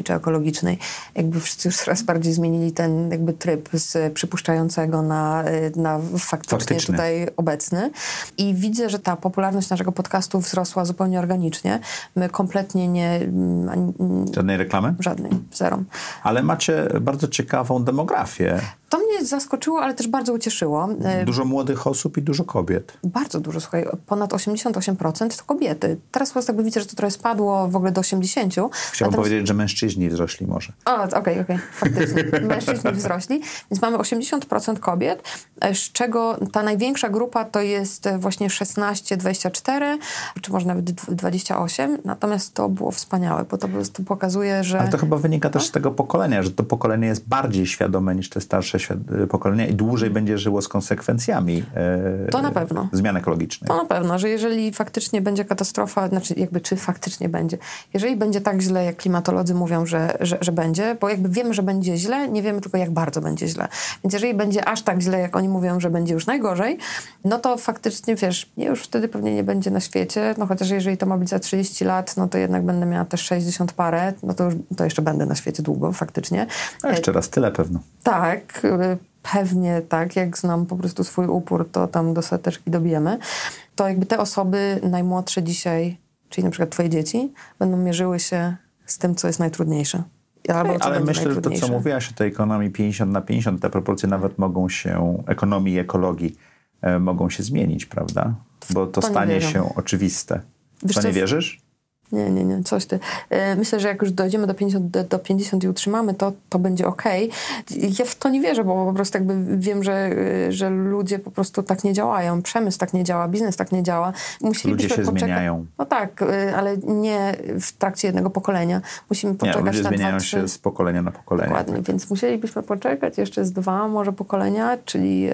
czy ekologicznej. Jakby wszyscy już coraz bardziej zmienili ten jakby tryb z przypuszczającego na, na faktycznie Faktyczny. tutaj obecny. I widzę, że ta popularność naszego podcastu wzrosła zupełnie organicznie. My kompletnie nie... Mm, Żadnej reklamy? Żadnej, zero. Ale macie bardzo ciekawą demografię. To mnie zaskoczyło, ale też bardzo ucieszyło. E, dużo młodych osób i dużo kobiet. Bardzo dużo, słuchaj, ponad 88% to kobiety. Teraz po prostu widzę, że to trochę spadło w ogóle do 80%. Chciałbym teraz... powiedzieć, że mężczyźni wzrośli może. O, okej, okay, okej, okay. faktycznie. [LAUGHS] mężczyźni wzrośli. Więc mamy 80% kobiet, e, z czego ta największa grupa to jest e, właśnie 16-24, czy może nawet 28. Natomiast to było wspaniałe, bo to, to pokazuje, że... Ale to chyba wynika też z tego pokolenia, że to pokolenie jest bardziej świadome niż te starsze pokolenia i dłużej będzie żyło z konsekwencjami e, to na pewno. zmian ekologicznych. To na pewno, że jeżeli faktycznie będzie katastrofa, znaczy jakby czy faktycznie będzie, jeżeli będzie tak źle, jak klimatolodzy mówią, że, że, że będzie, bo jakby wiemy, że będzie źle, nie wiemy tylko jak bardzo będzie źle. Więc jeżeli będzie aż tak źle, jak oni mówią, że będzie już najgorzej, no to faktycznie, wiesz, nie już wtedy pewnie nie będzie na świecie, no chociaż jeżeli to ma być za 30 lat, no to jednak będę miała też 60 parę, no to, już, to jeszcze będę na świecie długo faktycznie. A jeszcze raz tyle pewno. Tak, pewnie tak, jak znam po prostu swój upór, to tam do seteczki dobijemy, to jakby te osoby najmłodsze dzisiaj, czyli na przykład twoje dzieci, będą mierzyły się z tym, co jest najtrudniejsze. Albo ale myślę, że to, co mówiłaś o tej ekonomii 50 na 50, te proporcje nawet mogą się, ekonomii i ekologii e, mogą się zmienić, prawda? Bo to, to stanie się oczywiste. Wiesz, to nie wierzysz? Nie, nie, nie, coś ty. E, myślę, że jak już dojdziemy do 50, do 50 i utrzymamy to, to będzie okej. Okay. Ja w to nie wierzę, bo po prostu jakby wiem, że, że ludzie po prostu tak nie działają. Przemysł tak nie działa, biznes tak nie działa. ludzie się poczekać. zmieniają. No tak, e, ale nie w trakcie jednego pokolenia. Musimy poczekać nie, ludzie na zmieniają dwa, się z pokolenia na pokolenie. Dokładnie, tak. więc musielibyśmy poczekać jeszcze z dwa może pokolenia, czyli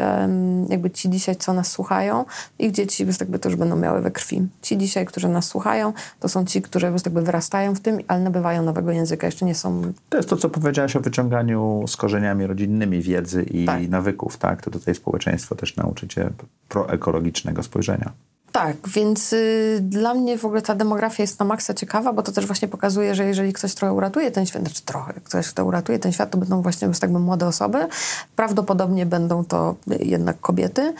jakby ci dzisiaj, co nas słuchają, ich dzieci jakby to już będą miały we krwi. Ci dzisiaj, którzy nas słuchają, to są ci, którzy jakby wyrastają w tym, ale nabywają nowego języka, jeszcze nie są... To jest to, co powiedziałaś o wyciąganiu z korzeniami rodzinnymi wiedzy i tak. nawyków, tak? To tutaj społeczeństwo też nauczycie proekologicznego spojrzenia. Tak, więc y, dla mnie w ogóle ta demografia jest na maksa ciekawa, bo to też właśnie pokazuje, że jeżeli ktoś trochę uratuje ten świat, znaczy trochę, ktoś kto uratuje ten świat, to będą właśnie tak młode osoby. Prawdopodobnie będą to jednak kobiety,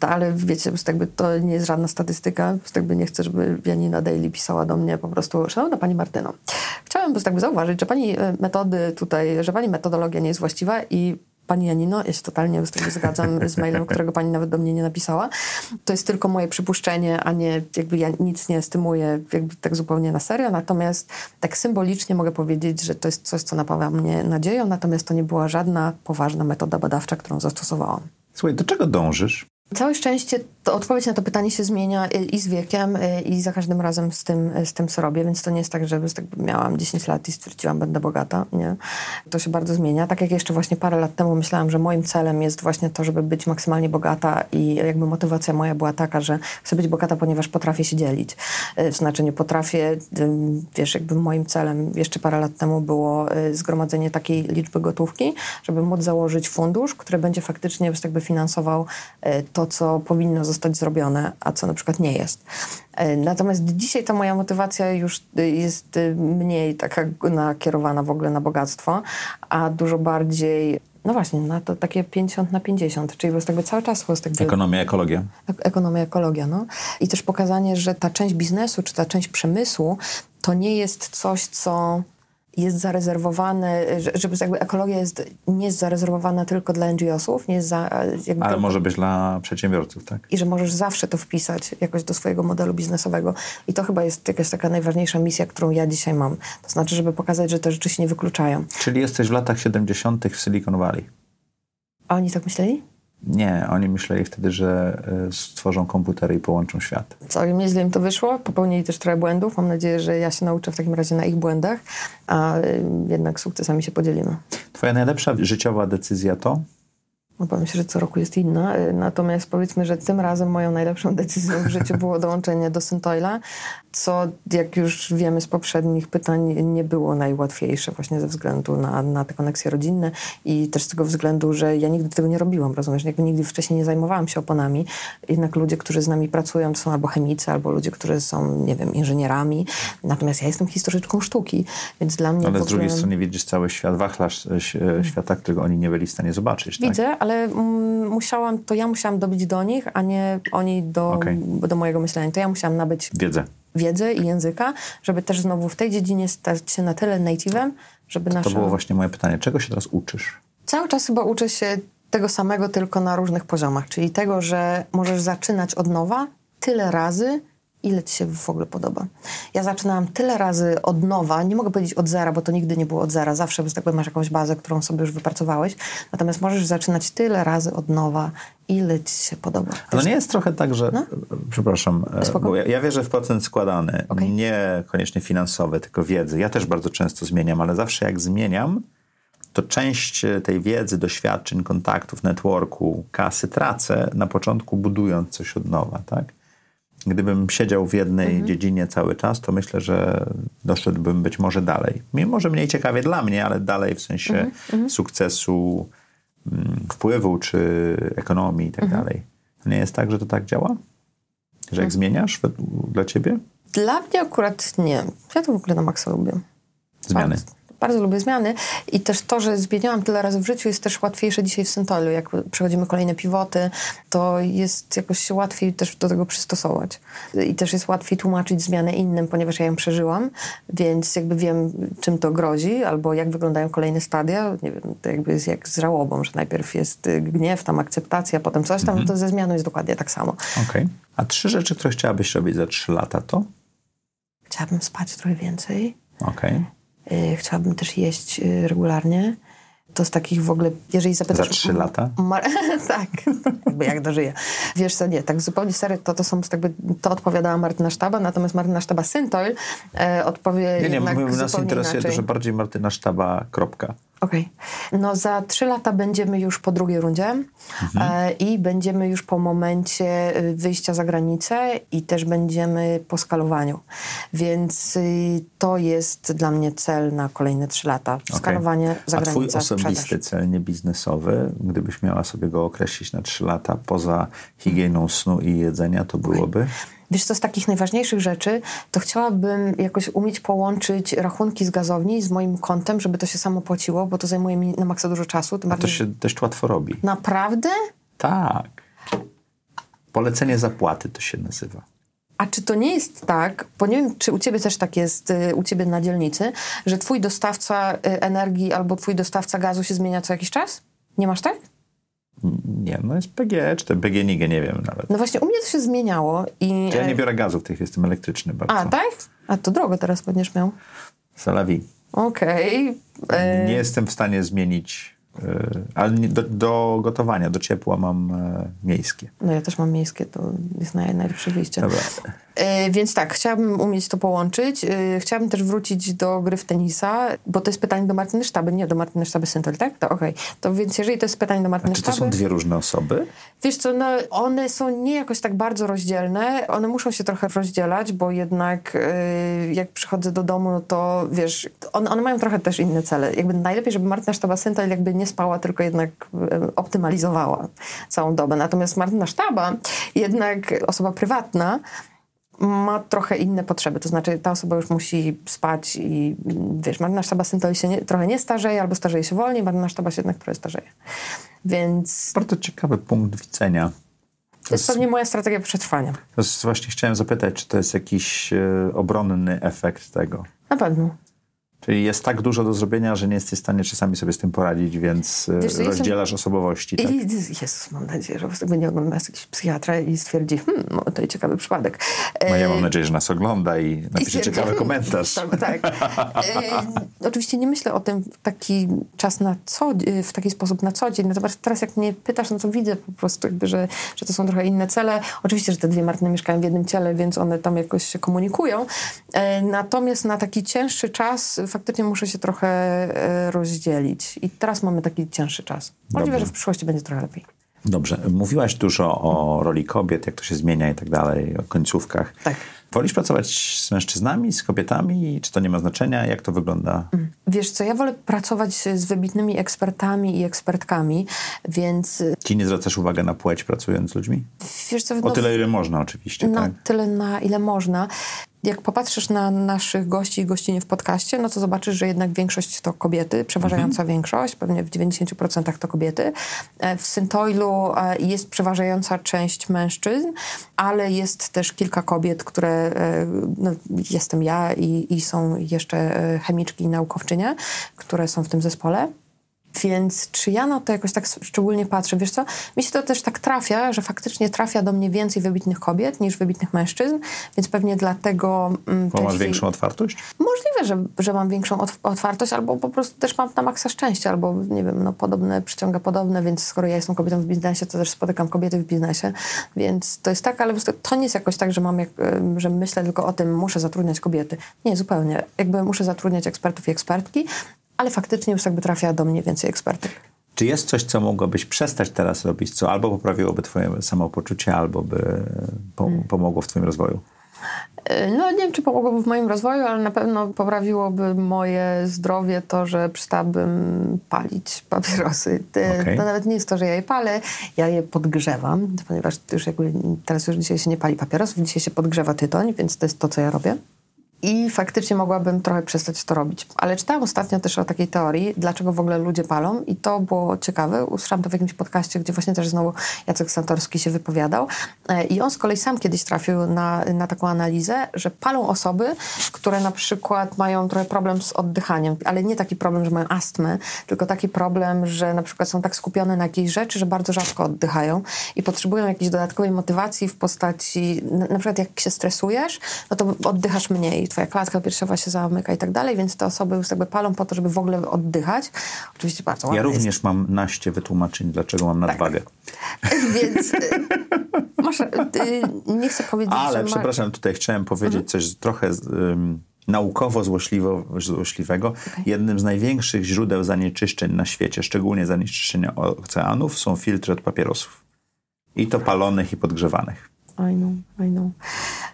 ale wiecie, jakby to nie jest żadna statystyka, jakby nie chcę, żeby Janina Daily pisała do mnie po prostu, szanowna pani Martyno, chciałem tak zauważyć, że pani y, metody tutaj, że pani metodologia nie jest właściwa i pani Janino, ja się totalnie z tego zgadzam [LAUGHS] z mailem, którego pani nawet do mnie nie napisała. To jest tylko moje przypuszczenie, a nie jakby ja nic nie stymuję jakby tak zupełnie na serio, natomiast tak symbolicznie mogę powiedzieć, że to jest coś, co napawa mnie nadzieją, natomiast to nie była żadna poważna metoda badawcza, którą zastosowałam. Słuchaj, do czego dążysz? Całe szczęście to odpowiedź na to pytanie się zmienia i z wiekiem, i za każdym razem z tym, z tym co robię, więc to nie jest tak, że tak miałam 10 lat i stwierdziłam, będę bogata. Nie. To się bardzo zmienia. Tak jak jeszcze właśnie parę lat temu myślałam, że moim celem jest właśnie to, żeby być maksymalnie bogata i jakby motywacja moja była taka, że chcę być bogata, ponieważ potrafię się dzielić. W znaczeniu potrafię, wiesz, jakby moim celem jeszcze parę lat temu było y, zgromadzenie takiej liczby gotówki, żeby móc założyć fundusz, który będzie faktycznie jakby finansował to, to, co powinno zostać zrobione, a co na przykład nie jest. E, natomiast dzisiaj ta moja motywacja już jest mniej taka nakierowana w ogóle na bogactwo, a dużo bardziej no właśnie, na to takie 50 na 50, czyli po prostu cały czas po prostu Ekonomia, ekologia. Ekonomia, ekologia, no. I też pokazanie, że ta część biznesu, czy ta część przemysłu, to nie jest coś, co jest zarezerwowane, żeby jakby ekologia jest, nie jest zarezerwowana tylko dla NGO-sów, nie jest za, Ale tylko, może być dla przedsiębiorców, tak? I że możesz zawsze to wpisać jakoś do swojego modelu biznesowego. I to chyba jest jakaś taka najważniejsza misja, którą ja dzisiaj mam. To znaczy, żeby pokazać, że te rzeczy się nie wykluczają. Czyli jesteś w latach 70. w Silicon Valley. A oni tak myśleli? Nie, oni myśleli wtedy, że e, stworzą komputery i połączą świat. Całkiem nieźle im to wyszło. Popełnili też trochę błędów. Mam nadzieję, że ja się nauczę w takim razie na ich błędach, a e, jednak sukcesami się podzielimy. Twoja najlepsza życiowa decyzja to? No powiem się, że co roku jest inna. E, natomiast powiedzmy, że tym razem moją najlepszą decyzją w życiu było dołączenie do Syntoila, co jak już wiemy z poprzednich pytań nie było najłatwiejsze właśnie ze względu na, na te koneksje rodzinne i też z tego względu, że ja nigdy tego nie robiłam, rozumiesz? Jakby nigdy wcześniej nie zajmowałam się oponami. Jednak ludzie, którzy z nami pracują, to są albo chemicy, albo ludzie, którzy są, nie wiem, inżynierami. Natomiast ja jestem historyczką sztuki, więc dla mnie... Ale z ogóle... drugiej strony widzisz cały świat, wachlarz e, świata, którego oni nie byli w stanie zobaczyć, tak? Widzę, ale ale mm, musiałam, to ja musiałam dobić do nich, a nie oni do, okay. do mojego myślenia. To ja musiałam nabyć wiedzę. wiedzę i języka, żeby też znowu w tej dziedzinie stać się na tyle native'em, żeby nasza... To było właśnie moje pytanie. Czego się teraz uczysz? Cały czas chyba uczę się tego samego, tylko na różnych poziomach. Czyli tego, że możesz zaczynać od nowa tyle razy, ile ci się w ogóle podoba. Ja zaczynałam tyle razy od nowa, nie mogę powiedzieć od zera, bo to nigdy nie było od zera, zawsze tak powiem, masz jakąś bazę, którą sobie już wypracowałeś, natomiast możesz zaczynać tyle razy od nowa, ile ci się podoba. Ale nie jest trochę tak, że, no? przepraszam, e, Spoko? bo ja, ja wierzę w procent składany, okay. nie koniecznie finansowy, tylko wiedzy. Ja też bardzo często zmieniam, ale zawsze jak zmieniam, to część tej wiedzy, doświadczeń, kontaktów, networku, kasy tracę na początku budując coś od nowa, tak? Gdybym siedział w jednej mhm. dziedzinie cały czas, to myślę, że doszedłbym być może dalej. Mimo, że mniej ciekawie dla mnie, ale dalej w sensie mhm. mhm. sukcesu, mm, wpływu czy ekonomii i tak mhm. dalej. To nie jest tak, że to tak działa? Że jak mhm. zmieniasz dla ciebie? Dla mnie akurat nie. Ja to w ogóle na maksa lubię. Zmiany. Bardzo bardzo lubię zmiany i też to, że zmieniałam tyle razy w życiu jest też łatwiejsze dzisiaj w Syntolu. Jak przechodzimy kolejne pivoty, to jest jakoś się łatwiej też do tego przystosować. I też jest łatwiej tłumaczyć zmianę innym, ponieważ ja ją przeżyłam, więc jakby wiem, czym to grozi, albo jak wyglądają kolejne stadia. Nie wiem, to jakby jest jak z żałobą, że najpierw jest gniew, tam akceptacja, potem coś tam, mhm. to ze zmianą jest dokładnie tak samo. Okej. Okay. A trzy rzeczy, które chciałabyś robić za trzy lata, to? Chciałabym spać trochę więcej. Okej. Okay. Y, chciałabym też jeść y, regularnie. To z takich w ogóle, jeżeli zapytasz... Za trzy lata? [LAUGHS] [LAUGHS] tak, jakby jak dożyję. Wiesz co, nie, tak zupełnie serio, to, to są jakby, to odpowiadała Martyna Sztaba, natomiast Martyna Sztaba Syntoil e, odpowie nie, nie, jednak nas interesuje dużo bardziej Martyna Sztaba, kropka. Okej. Okay. No za trzy lata będziemy już po drugiej rundzie mhm. e, i będziemy już po momencie y, wyjścia za granicę i też będziemy po skalowaniu. Więc y, to jest dla mnie cel na kolejne trzy lata. Skalowanie okay. za A twój osobisty sprzedaż. cel niebiznesowy, gdybyś miała sobie go określić na trzy lata poza higieną snu i jedzenia, to byłoby? Okay. Wiesz co, z takich najważniejszych rzeczy, to chciałabym jakoś umieć połączyć rachunki z gazowni z moim kontem, żeby to się samo płaciło, bo to zajmuje mi na maksa dużo czasu. A bardziej... to się dość łatwo robi. Naprawdę? Tak. Polecenie zapłaty to się nazywa. A czy to nie jest tak, bo nie wiem, czy u ciebie też tak jest, y, u ciebie na dzielnicy, że twój dostawca y, energii albo twój dostawca gazu się zmienia co jakiś czas? Nie masz tak? Nie, no jest PG, czy ten PG nigdy nie wiem nawet. No właśnie, u mnie to się zmieniało i... Ja nie biorę gazu w tych, jestem elektryczny bardzo. A, tak? A to drogo teraz będziesz miał. Salawi. Okej. E, Nie jestem w stanie zmienić, e, ale do, do gotowania, do ciepła mam e, miejskie. No ja też mam miejskie, to jest naj, najlepsze wyjście. Dobra. E, więc tak, chciałabym umieć to połączyć. E, chciałabym też wrócić do gry w tenisa, bo to jest pytanie do Martyny Sztaby, nie do Martyny Sztaby Syntol, tak? To okej. To więc jeżeli to jest pytanie do Martyny Czy to Sztaby... są dwie różne osoby? Wiesz co, no, one są nie jakoś tak bardzo rozdzielne. One muszą się trochę rozdzielać, bo jednak y, jak przychodzę do domu, no to wiesz, one, one mają trochę też inne cele. Jakby najlepiej, żeby Martyna Sztaba Syntal jakby nie spała, tylko jednak optymalizowała całą dobę. Natomiast Martyna Sztaba, jednak osoba prywatna, ma trochę inne potrzeby. To znaczy, ta osoba już musi spać i wiesz, Martyna Sztaba Syntal się nie, trochę nie starzeje, albo starzeje się wolniej, Martyna Sztaba się jednak trochę starzeje. Więc Bardzo ciekawy punkt widzenia. to jest pewnie moja strategia przetrwania. To jest, właśnie chciałem zapytać, czy to jest jakiś e, obronny efekt tego? Na pewno. Czyli jest tak dużo do zrobienia, że nie jesteś w stanie czasami sobie z tym poradzić, więc e, Wiesz co, jestem- rozdzielasz osobowości. Tak? I Jezus, mam nadzieję, że tego nie ogląda nas jakiś psychiatra i stwierdzi, hmm, no to ciekawy przypadek. No ja E, mam nadzieję, że nas ogląda i i napisze stwierdzi, ciekawy hmm, komentarz. to- Tak. [LAUGHS] E, oczywiście nie myślę o tym w taki czas na co, w taki sposób na co dzień. Natomiast teraz jak mnie pytasz, no to widzę po prostu jakby, że, że to są trochę inne cele. Oczywiście, że te dwie Martyny mieszkają w jednym ciele, więc one tam jakoś się komunikują. E, natomiast na taki cięższy czas faktycznie muszę się trochę e, rozdzielić. I teraz mamy taki cięższy czas. Możliwe, Dobrze. że w przyszłości będzie trochę lepiej. Dobrze, mówiłaś dużo o roli kobiet, jak to się zmienia i tak dalej, o końcówkach. Tak. Wolisz pracować z mężczyznami, z kobietami? Czy to nie ma znaczenia? Jak to wygląda? Wiesz co, ja wolę pracować z wybitnymi ekspertami i ekspertkami, więc y, Ci nie zwracasz uwagi na płeć pracując z ludźmi? wiesz co... O no, tyle, ile można oczywiście, na tak? tyle, na ile można. Jak popatrzysz na naszych gości i gościnie w podcaście, no to zobaczysz, że jednak większość to kobiety, przeważająca większość, pewnie w 90% to kobiety. E, W Syntoilu e, jest przeważająca część mężczyzn, ale jest też kilka kobiet, które, e, no, jestem ja i, i są jeszcze chemiczki i naukowczynie, które są w tym zespole. Więc czy ja na to jakoś tak szczególnie patrzę? Wiesz co, mi się to też tak trafia, że faktycznie trafia do mnie więcej wybitnych kobiet niż wybitnych mężczyzn, więc pewnie dlatego... Mm, Bo masz częściej- większą otwartość? Możliwe, że, że mam większą otw- otwartość, albo po prostu też mam na maksa szczęścia, albo nie wiem, no podobne przyciąga podobne, więc skoro ja jestem kobietą w biznesie, to też spotykam kobiety w biznesie, więc to jest tak, ale to nie jest jakoś tak, że mam, jak, że myślę tylko o tym, muszę zatrudniać kobiety. Nie, zupełnie. Jakby muszę zatrudniać ekspertów i ekspertki, ale faktycznie już jakby trafia do mnie więcej ekspertek. Czy jest coś, co mogłabyś przestać teraz robić, co albo poprawiłoby twoje samopoczucie, albo by po, Mm. pomogło w twoim rozwoju? E, No nie wiem, czy pomogłoby w moim rozwoju, ale na pewno poprawiłoby moje zdrowie to, że przestałabym palić papierosy. Okej. To nawet nie jest to, że ja je palę, ja je podgrzewam, ponieważ już jakby teraz już dzisiaj się nie pali papierosów, dzisiaj się podgrzewa tytoń, więc to jest to, co ja robię. I faktycznie mogłabym trochę przestać to robić. Ale czytałam ostatnio też o takiej teorii, dlaczego w ogóle ludzie palą i to było ciekawe. Usłyszałam to w jakimś podcaście, gdzie właśnie też znowu Jacek Santorski się wypowiadał. E, I on z kolei sam kiedyś trafił na, na taką analizę, że palą osoby, które na przykład mają trochę problem z oddychaniem, ale nie taki problem, że mają astmę, tylko taki problem, że na przykład są tak skupione na jakiejś rzeczy, że bardzo rzadko oddychają i potrzebują jakiejś dodatkowej motywacji w postaci, na, przykład jak się stresujesz, no to oddychasz mniej, twoja klatka piersiowa się zamyka i tak dalej, więc te osoby już jakby palą po to, żeby w ogóle oddychać. Oczywiście bardzo Ja jest. również mam naście wytłumaczeń, dlaczego mam nadwagę. [LAUGHS] Więc y, masz, y, nie chcę powiedzieć, Ale ma... przepraszam, tutaj chciałem powiedzieć Mhm. coś trochę um, naukowo złośliwo, złośliwego. Jednym z największych źródeł zanieczyszczeń na świecie, szczególnie zanieczyszczenia oceanów, są filtry od papierosów. I to palonych i podgrzewanych. I know, I know.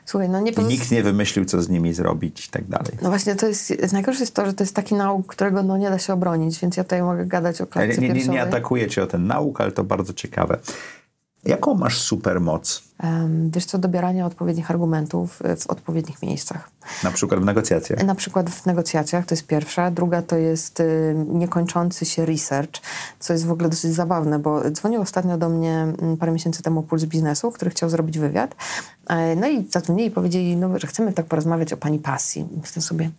Słuchaj, no nie nikt nie wymyślił, co z nimi zrobić i tak dalej. No właśnie, to jest, najgorsze jest to, że to jest taki nauk, którego no nie da się obronić, więc ja tutaj mogę gadać o Nie, klatce nie, nie, nie atakuję cię o ten nauk, ale to bardzo ciekawe. Jaką masz supermoc? Wiesz co, dobieranie odpowiednich argumentów y, w odpowiednich miejscach. Na przykład w negocjacjach. Na przykład w negocjacjach, to jest pierwsza. Druga to jest y, niekończący się research, co jest w ogóle dosyć zabawne, bo dzwonił ostatnio do mnie mm, parę miesięcy temu Puls Biznesu, który chciał zrobić wywiad. E, No i zadzwonili i powiedzieli, no, że chcemy tak porozmawiać o pani pasji. Myślę sobie,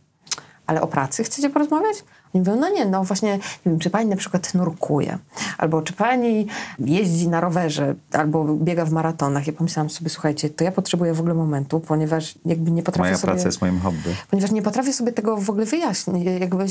ale o pracy chcecie porozmawiać? I mówią, no nie, no właśnie, nie wiem, czy pani na przykład nurkuje, albo czy pani jeździ na rowerze, albo biega w maratonach. Ja pomyślałam sobie, słuchajcie, to ja potrzebuję w ogóle momentu, ponieważ jakby nie potrafię Moja sobie... praca jest moim hobby. Ponieważ nie potrafię sobie tego w ogóle wyjaśnić, jakby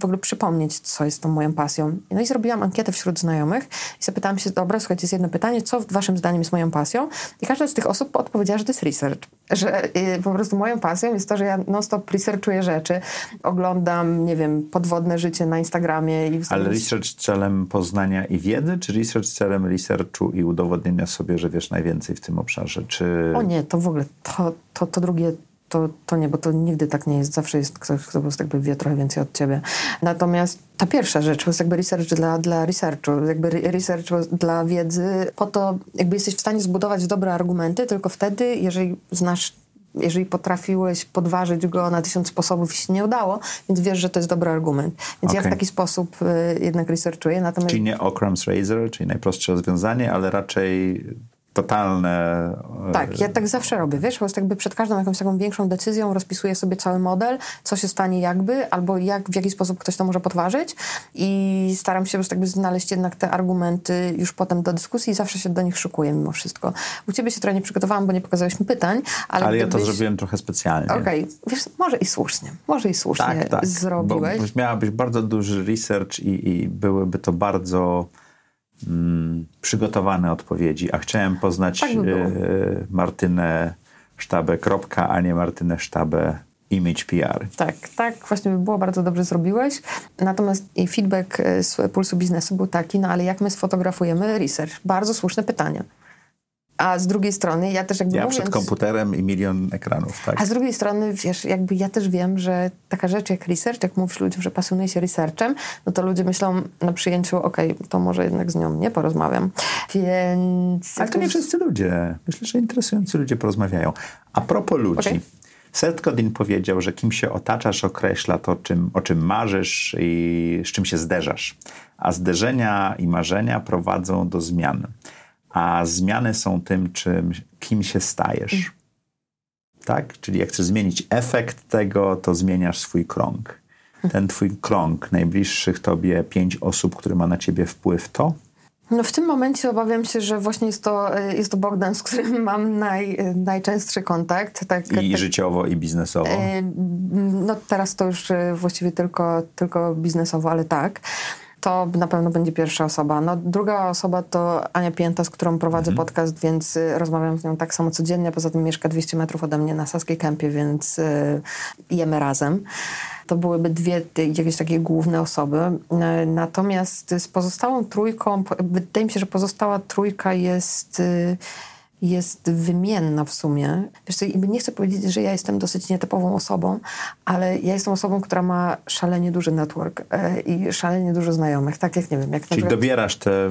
w ogóle przypomnieć, co jest tą moją pasją. No i zrobiłam ankietę wśród znajomych i zapytałam się, dobra, słuchajcie, jest jedno pytanie, co waszym zdaniem jest moją pasją? I każda z tych osób odpowiedziała, że to jest research. Że y, po prostu moją pasją jest to, że ja non-stop researchuję rzeczy, oglądam, nie wiem, podwodne życie na Instagramie. I Ale research celem poznania i wiedzy, czy research celem researchu i udowodnienia sobie, że wiesz najwięcej w tym obszarze? Czy... O nie, to w ogóle, to, to, to drugie to, to nie, bo to nigdy tak nie jest. Zawsze jest ktoś, kto po prostu jakby wie trochę więcej od ciebie. Natomiast ta pierwsza rzecz to jest jakby research dla, dla researchu, jakby research dla wiedzy. Po to jakby jesteś w stanie zbudować dobre argumenty tylko wtedy, jeżeli znasz jeżeli potrafiłeś podważyć go na tysiąc sposobów i się nie udało, więc wiesz, że to jest dobry argument. Więc Okay. ja w taki sposób y, jednak researchuję. Natomiast Czyli nie Occam's Razor, czyli najprostsze rozwiązanie, ale raczej totalne... e, Tak, ja tak zawsze robię, wiesz, po prostu jakby przed każdą jakąś taką większą decyzją rozpisuję sobie cały model, co się stanie jakby, albo jak, w jaki sposób ktoś to może podważyć i staram się po prostu jakby znaleźć jednak te argumenty już potem do dyskusji i zawsze się do nich szykuję mimo wszystko. U ciebie się trochę nie przygotowałam, bo nie pokazałeś mi pytań, ale Ale ja to gdybyś... zrobiłem trochę specjalnie. Okej, wiesz, może i słusznie, może i słusznie Tak, tak. zrobiłeś. Bo miałabyś bardzo duży research i, i byłyby to bardzo mm, przygotowane odpowiedzi, a chciałem poznać Tak by e, Martynę Sztabę kropka, a nie Martynę Sztabę Image PR. Tak, tak, właśnie by było, bardzo dobrze zrobiłeś. Natomiast feedback e, z Pulsu Biznesu był taki, no ale jak my sfotografujemy research? Bardzo słuszne pytanie. A z drugiej strony, ja też jakby Ja mówiąc... przed komputerem i milion ekranów, tak? A z drugiej strony, wiesz, jakby ja też wiem, że taka rzecz jak research, jak mówisz ludziom, że pasjonuje się researchem, no to ludzie myślą na przyjęciu, okej, to może jednak z nią nie porozmawiam. Więc... Ale to nie wszyscy ludzie. Myślę, że interesujący ludzie porozmawiają. A propos ludzi. Okej. Seth Godin powiedział, że kim się otaczasz określa to, czym, o czym marzysz i z czym się zderzasz. A zderzenia i marzenia prowadzą do zmian. A zmiany są tym, czym, kim się stajesz. Tak? Czyli jak chcesz zmienić efekt tego, to zmieniasz swój krąg. Ten twój krąg, najbliższych tobie pięć osób, które ma na ciebie wpływ, to No w tym momencie obawiam się, że właśnie jest to, e, jest to Bogdan, z którym [LAUGHS] mam naj, e, najczęstszy kontakt. Tak, i tak, życiowo, i biznesowo. E, No teraz to już właściwie tylko, tylko biznesowo, ale tak. To na pewno będzie pierwsza osoba. No, druga osoba to Ania Pięta, z którą prowadzę podcast, więc y, rozmawiam z nią tak samo codziennie. Poza tym mieszka 200 metrów ode mnie na Saskiej Kępie, więc y, jemy razem. To byłyby dwie jakieś takie główne osoby. E, Natomiast z pozostałą trójką, wydaje mi się, że pozostała trójka jest... jest wymienna w sumie. Wiesz co, nie chcę powiedzieć, że ja jestem dosyć nietypową osobą, ale ja jestem osobą, która ma szalenie duży network e, i szalenie dużo znajomych. Tak jak, nie wiem, jak na Czyli przykład... dobierasz te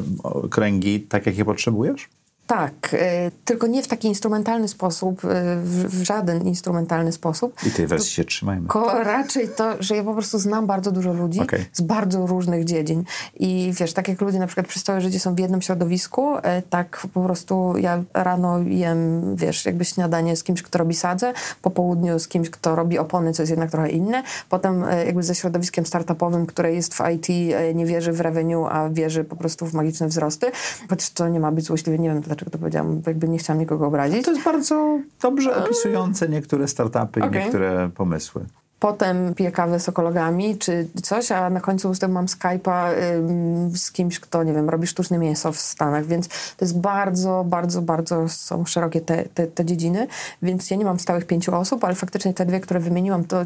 kręgi tak, jak je potrzebujesz? Tak, e, tylko nie w taki instrumentalny sposób, e, w, żaden instrumentalny sposób. I tej wersji się trzymajmy. Tylko raczej to, że ja po prostu znam bardzo dużo ludzi Okej. z bardzo różnych dziedzin. I wiesz, tak jak ludzie na przykład przez całe życie są w jednym środowisku, e, tak po prostu ja rano jem, wiesz, jakby śniadanie z kimś, kto robi sadzę, po południu z kimś, kto robi opony, co jest jednak trochę inne, potem jakby ze środowiskiem startupowym, które jest w IT, nie wierzy w revenue, a wierzy po prostu w magiczne wzrosty. Chociaż to nie ma być złośliwe, nie wiem dlaczego to powiedziałam, bo jakby nie chciałam nikogo obrazić. To jest bardzo dobrze opisujące niektóre startupy i Okej. niektóre pomysły. Potem piję kawę z ekologami czy coś, a na końcu z tym mam Skype'a ym, z kimś, kto, nie wiem, robi sztuczne mięso w Stanach, więc to jest bardzo, bardzo, bardzo są szerokie te, te, te dziedziny, więc ja nie mam stałych pięciu osób, ale faktycznie te dwie, które wymieniłam, to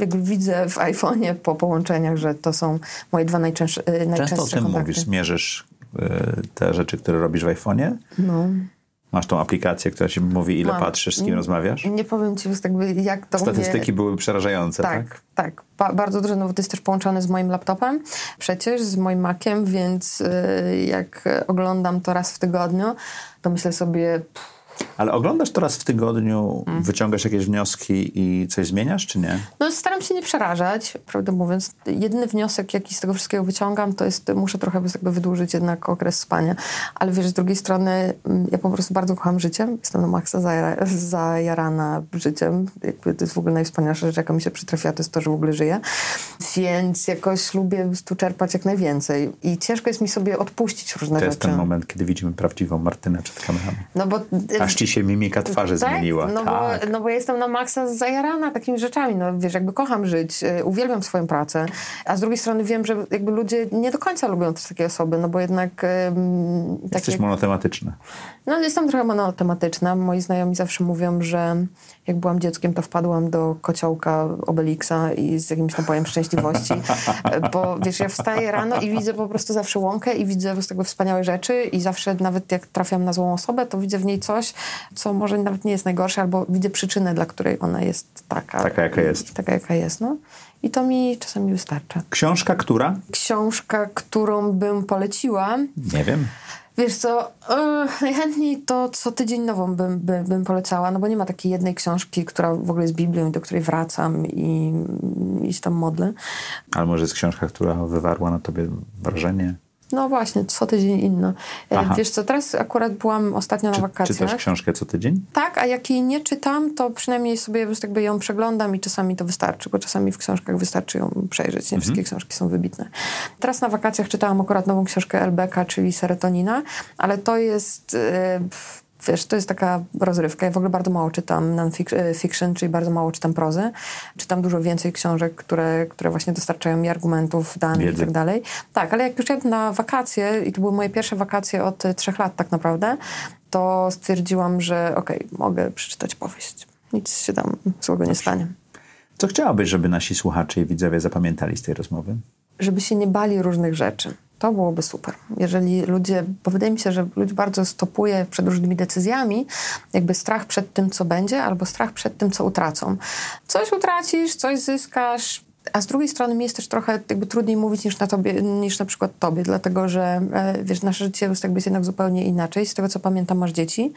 jakby widzę w iPhone'ie po połączeniach, że to są moje dwa najczęstsze, y, najczęstsze Często o tym kontakty. mówisz, mierzysz te rzeczy, które robisz w iPhone'ie. No. Masz tą aplikację, która ci mówi, ile Mam. patrzysz, z kim rozmawiasz. Nie powiem ci już jakby jak to Statystyki mnie... były przerażające, tak? Tak, tak. Ba- bardzo dużo, no bo to jest też połączone z moim laptopem, przecież z moim Maciem, więc y, jak oglądam to raz w tygodniu, to myślę sobie, pff, Ale oglądasz to raz w tygodniu, Mm. wyciągasz jakieś wnioski i coś zmieniasz, czy nie? No staram się nie przerażać, prawdę mówiąc. Jedyny wniosek, jaki z tego wszystkiego wyciągam, to jest, muszę trochę jakby wydłużyć jednak okres spania. Ale wiesz, z drugiej strony mm, ja po prostu bardzo kocham życie. Jestem na maksa zajara- zajarana życiem. Jakby to jest w ogóle najwspanialsza rzecz, jaka mi się przytrafiła, to jest to, że w ogóle żyję. Więc jakoś lubię tu czerpać jak najwięcej. I ciężko jest mi sobie odpuścić różne To rzeczy. jest ten moment, kiedy widzimy prawdziwą Martynę przed kamerami. No bo Aż ci się mimika twarzy tak? zmieniła. No, tak. bo, no bo jestem na maksa zajarana takimi rzeczami. No wiesz, jakby kocham żyć, y, uwielbiam swoją pracę, a z drugiej strony wiem, że jakby ludzie nie do końca lubią też takie osoby, no bo jednak ym, Jesteś monotematyczna. no jestem trochę monotematyczna. Moi znajomi zawsze mówią, że jak byłam dzieckiem, to wpadłam do kociołka Obelixa i z jakimś napojem szczęśliwości, [LAUGHS] bo wiesz, ja wstaję rano i widzę po prostu zawsze łąkę i widzę prostu jakby wspaniałe rzeczy i zawsze nawet jak trafiam na złą osobę, to widzę w niej coś, co może nawet nie jest najgorsze, albo widzę przyczynę, dla której ona jest taka. Taka, jaka jest. Taka, jaka jest, no. I to mi czasami wystarcza. Książka, która? Książka, którą bym poleciła, Nie wiem. Wiesz co, yy, najchętniej to co tydzień nową bym, bym, bym polecała, no bo nie ma takiej jednej książki, która w ogóle jest Biblią i do której wracam i, i się tam modlę. Ale może jest książka, która wywarła na tobie wrażenie? No właśnie, co tydzień inna. E, Aha. Wiesz co, teraz akurat byłam ostatnio na Czy, wakacjach. czytasz książkę co tydzień? Tak, a jak jej nie czytam, to przynajmniej sobie prostu jakby ją przeglądam i czasami to wystarczy, bo czasami w książkach wystarczy ją przejrzeć. Nie wszystkie książki są wybitne. Teraz na wakacjach czytałam akurat nową książkę Elbeka, czyli Serotonina, ale to jest... e, Wiesz, to jest taka rozrywka. Ja w ogóle bardzo mało czytam non-fiction, czyli bardzo mało czytam prozy. Czytam dużo więcej książek, które, które właśnie dostarczają mi argumentów, danych Wiedzy. i tak dalej. Tak, ale jak już jadę na wakacje, i to były moje pierwsze wakacje od e, trzech lat tak naprawdę, to stwierdziłam, że okej, mogę przeczytać powieść. Nic się tam złego nie stanie. Co chciałabyś, żeby nasi słuchacze i widzowie zapamiętali z tej rozmowy? Żeby się nie bali różnych rzeczy. To byłoby super. Jeżeli ludzie, bo wydaje mi się, że ludzi bardzo stopuje przed różnymi decyzjami, jakby strach przed tym, co będzie, albo strach przed tym, co utracą. Coś utracisz, coś zyskasz, a z drugiej strony mi jest też trochę jakby trudniej mówić niż na, tobie, niż na przykład tobie, dlatego że e, wiesz, nasze życie jest jakby jednak zupełnie inaczej. Z tego co pamiętam, masz dzieci.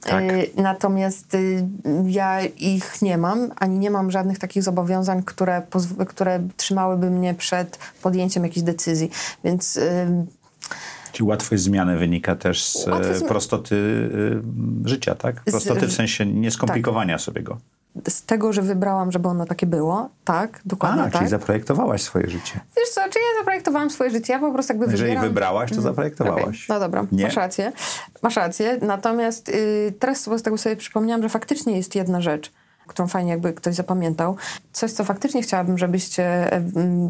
Tak. E, natomiast y, ja ich nie mam, ani nie mam żadnych takich zobowiązań, które, które trzymałyby mnie przed podjęciem jakiejś decyzji. Więc y, Czyli łatwość zmiany wynika też z Łatwość e, prostoty y, życia, tak? Prostoty w sensie nieskomplikowania sobie go. Z tego, że wybrałam, żeby ono takie było, tak, dokładnie A, tak. czyli zaprojektowałaś swoje życie. Wiesz co, czy ja zaprojektowałam swoje życie? Ja po prostu jakby Jeżeli wybieram... wybrałaś, to zaprojektowałaś. Okej, No dobra, Nie? masz rację. Masz rację. Natomiast y, teraz z tego sobie przypomniałam, że faktycznie jest jedna rzecz, którą fajnie jakby ktoś zapamiętał. Coś, co faktycznie chciałabym, żebyście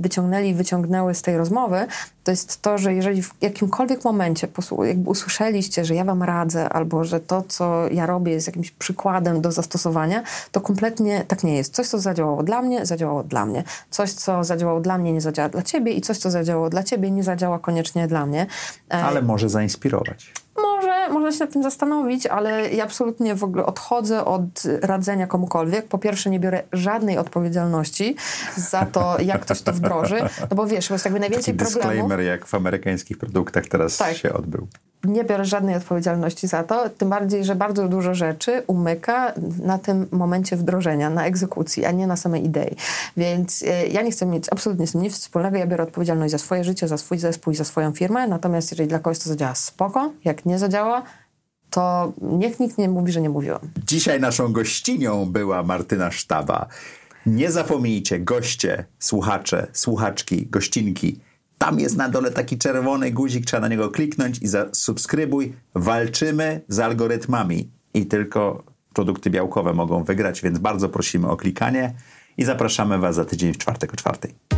wyciągnęli, wyciągnęły z tej rozmowy, to jest to, że jeżeli w jakimkolwiek momencie jakby usłyszeliście, że ja wam radzę, albo że to, co ja robię jest jakimś przykładem do zastosowania, to kompletnie tak nie jest. Coś, co zadziałało dla mnie, zadziałało dla mnie. Coś, co zadziałało dla mnie, nie zadziała dla ciebie i coś, co zadziałało dla ciebie, nie zadziała koniecznie dla mnie. E, Ale może zainspirować. Może, można się nad tym zastanowić, ale ja absolutnie w ogóle odchodzę od radzenia komukolwiek. Po pierwsze, nie biorę żadnej odpowiedzialności za to, jak ktoś to wdroży, no bo wiesz, bo jest jakby najwięcej Taki problemów. disclaimer, jak w amerykańskich produktach teraz Tak. się odbył. Nie biorę żadnej odpowiedzialności za to, tym bardziej, że bardzo dużo rzeczy umyka na tym momencie wdrożenia, na egzekucji, a nie na samej idei. Więc e, ja nie chcę mieć absolutnie z tym nic wspólnego. Ja biorę odpowiedzialność za swoje życie, za swój zespół i za swoją firmę. Natomiast jeżeli dla kogoś to zadziała, spoko. Jak nie zadziała, to niech nikt nie mówi, że nie mówiłam. Dzisiaj naszą gościnią była Martyna Sztaba. Nie zapomnijcie, goście, słuchacze, słuchaczki, gościnki. Tam jest na dole taki czerwony guzik, trzeba na niego kliknąć i zasubskrybuj. Walczymy z algorytmami i tylko produkty białkowe mogą wygrać, więc bardzo prosimy o klikanie i zapraszamy Was za tydzień w czwartek o czwartej.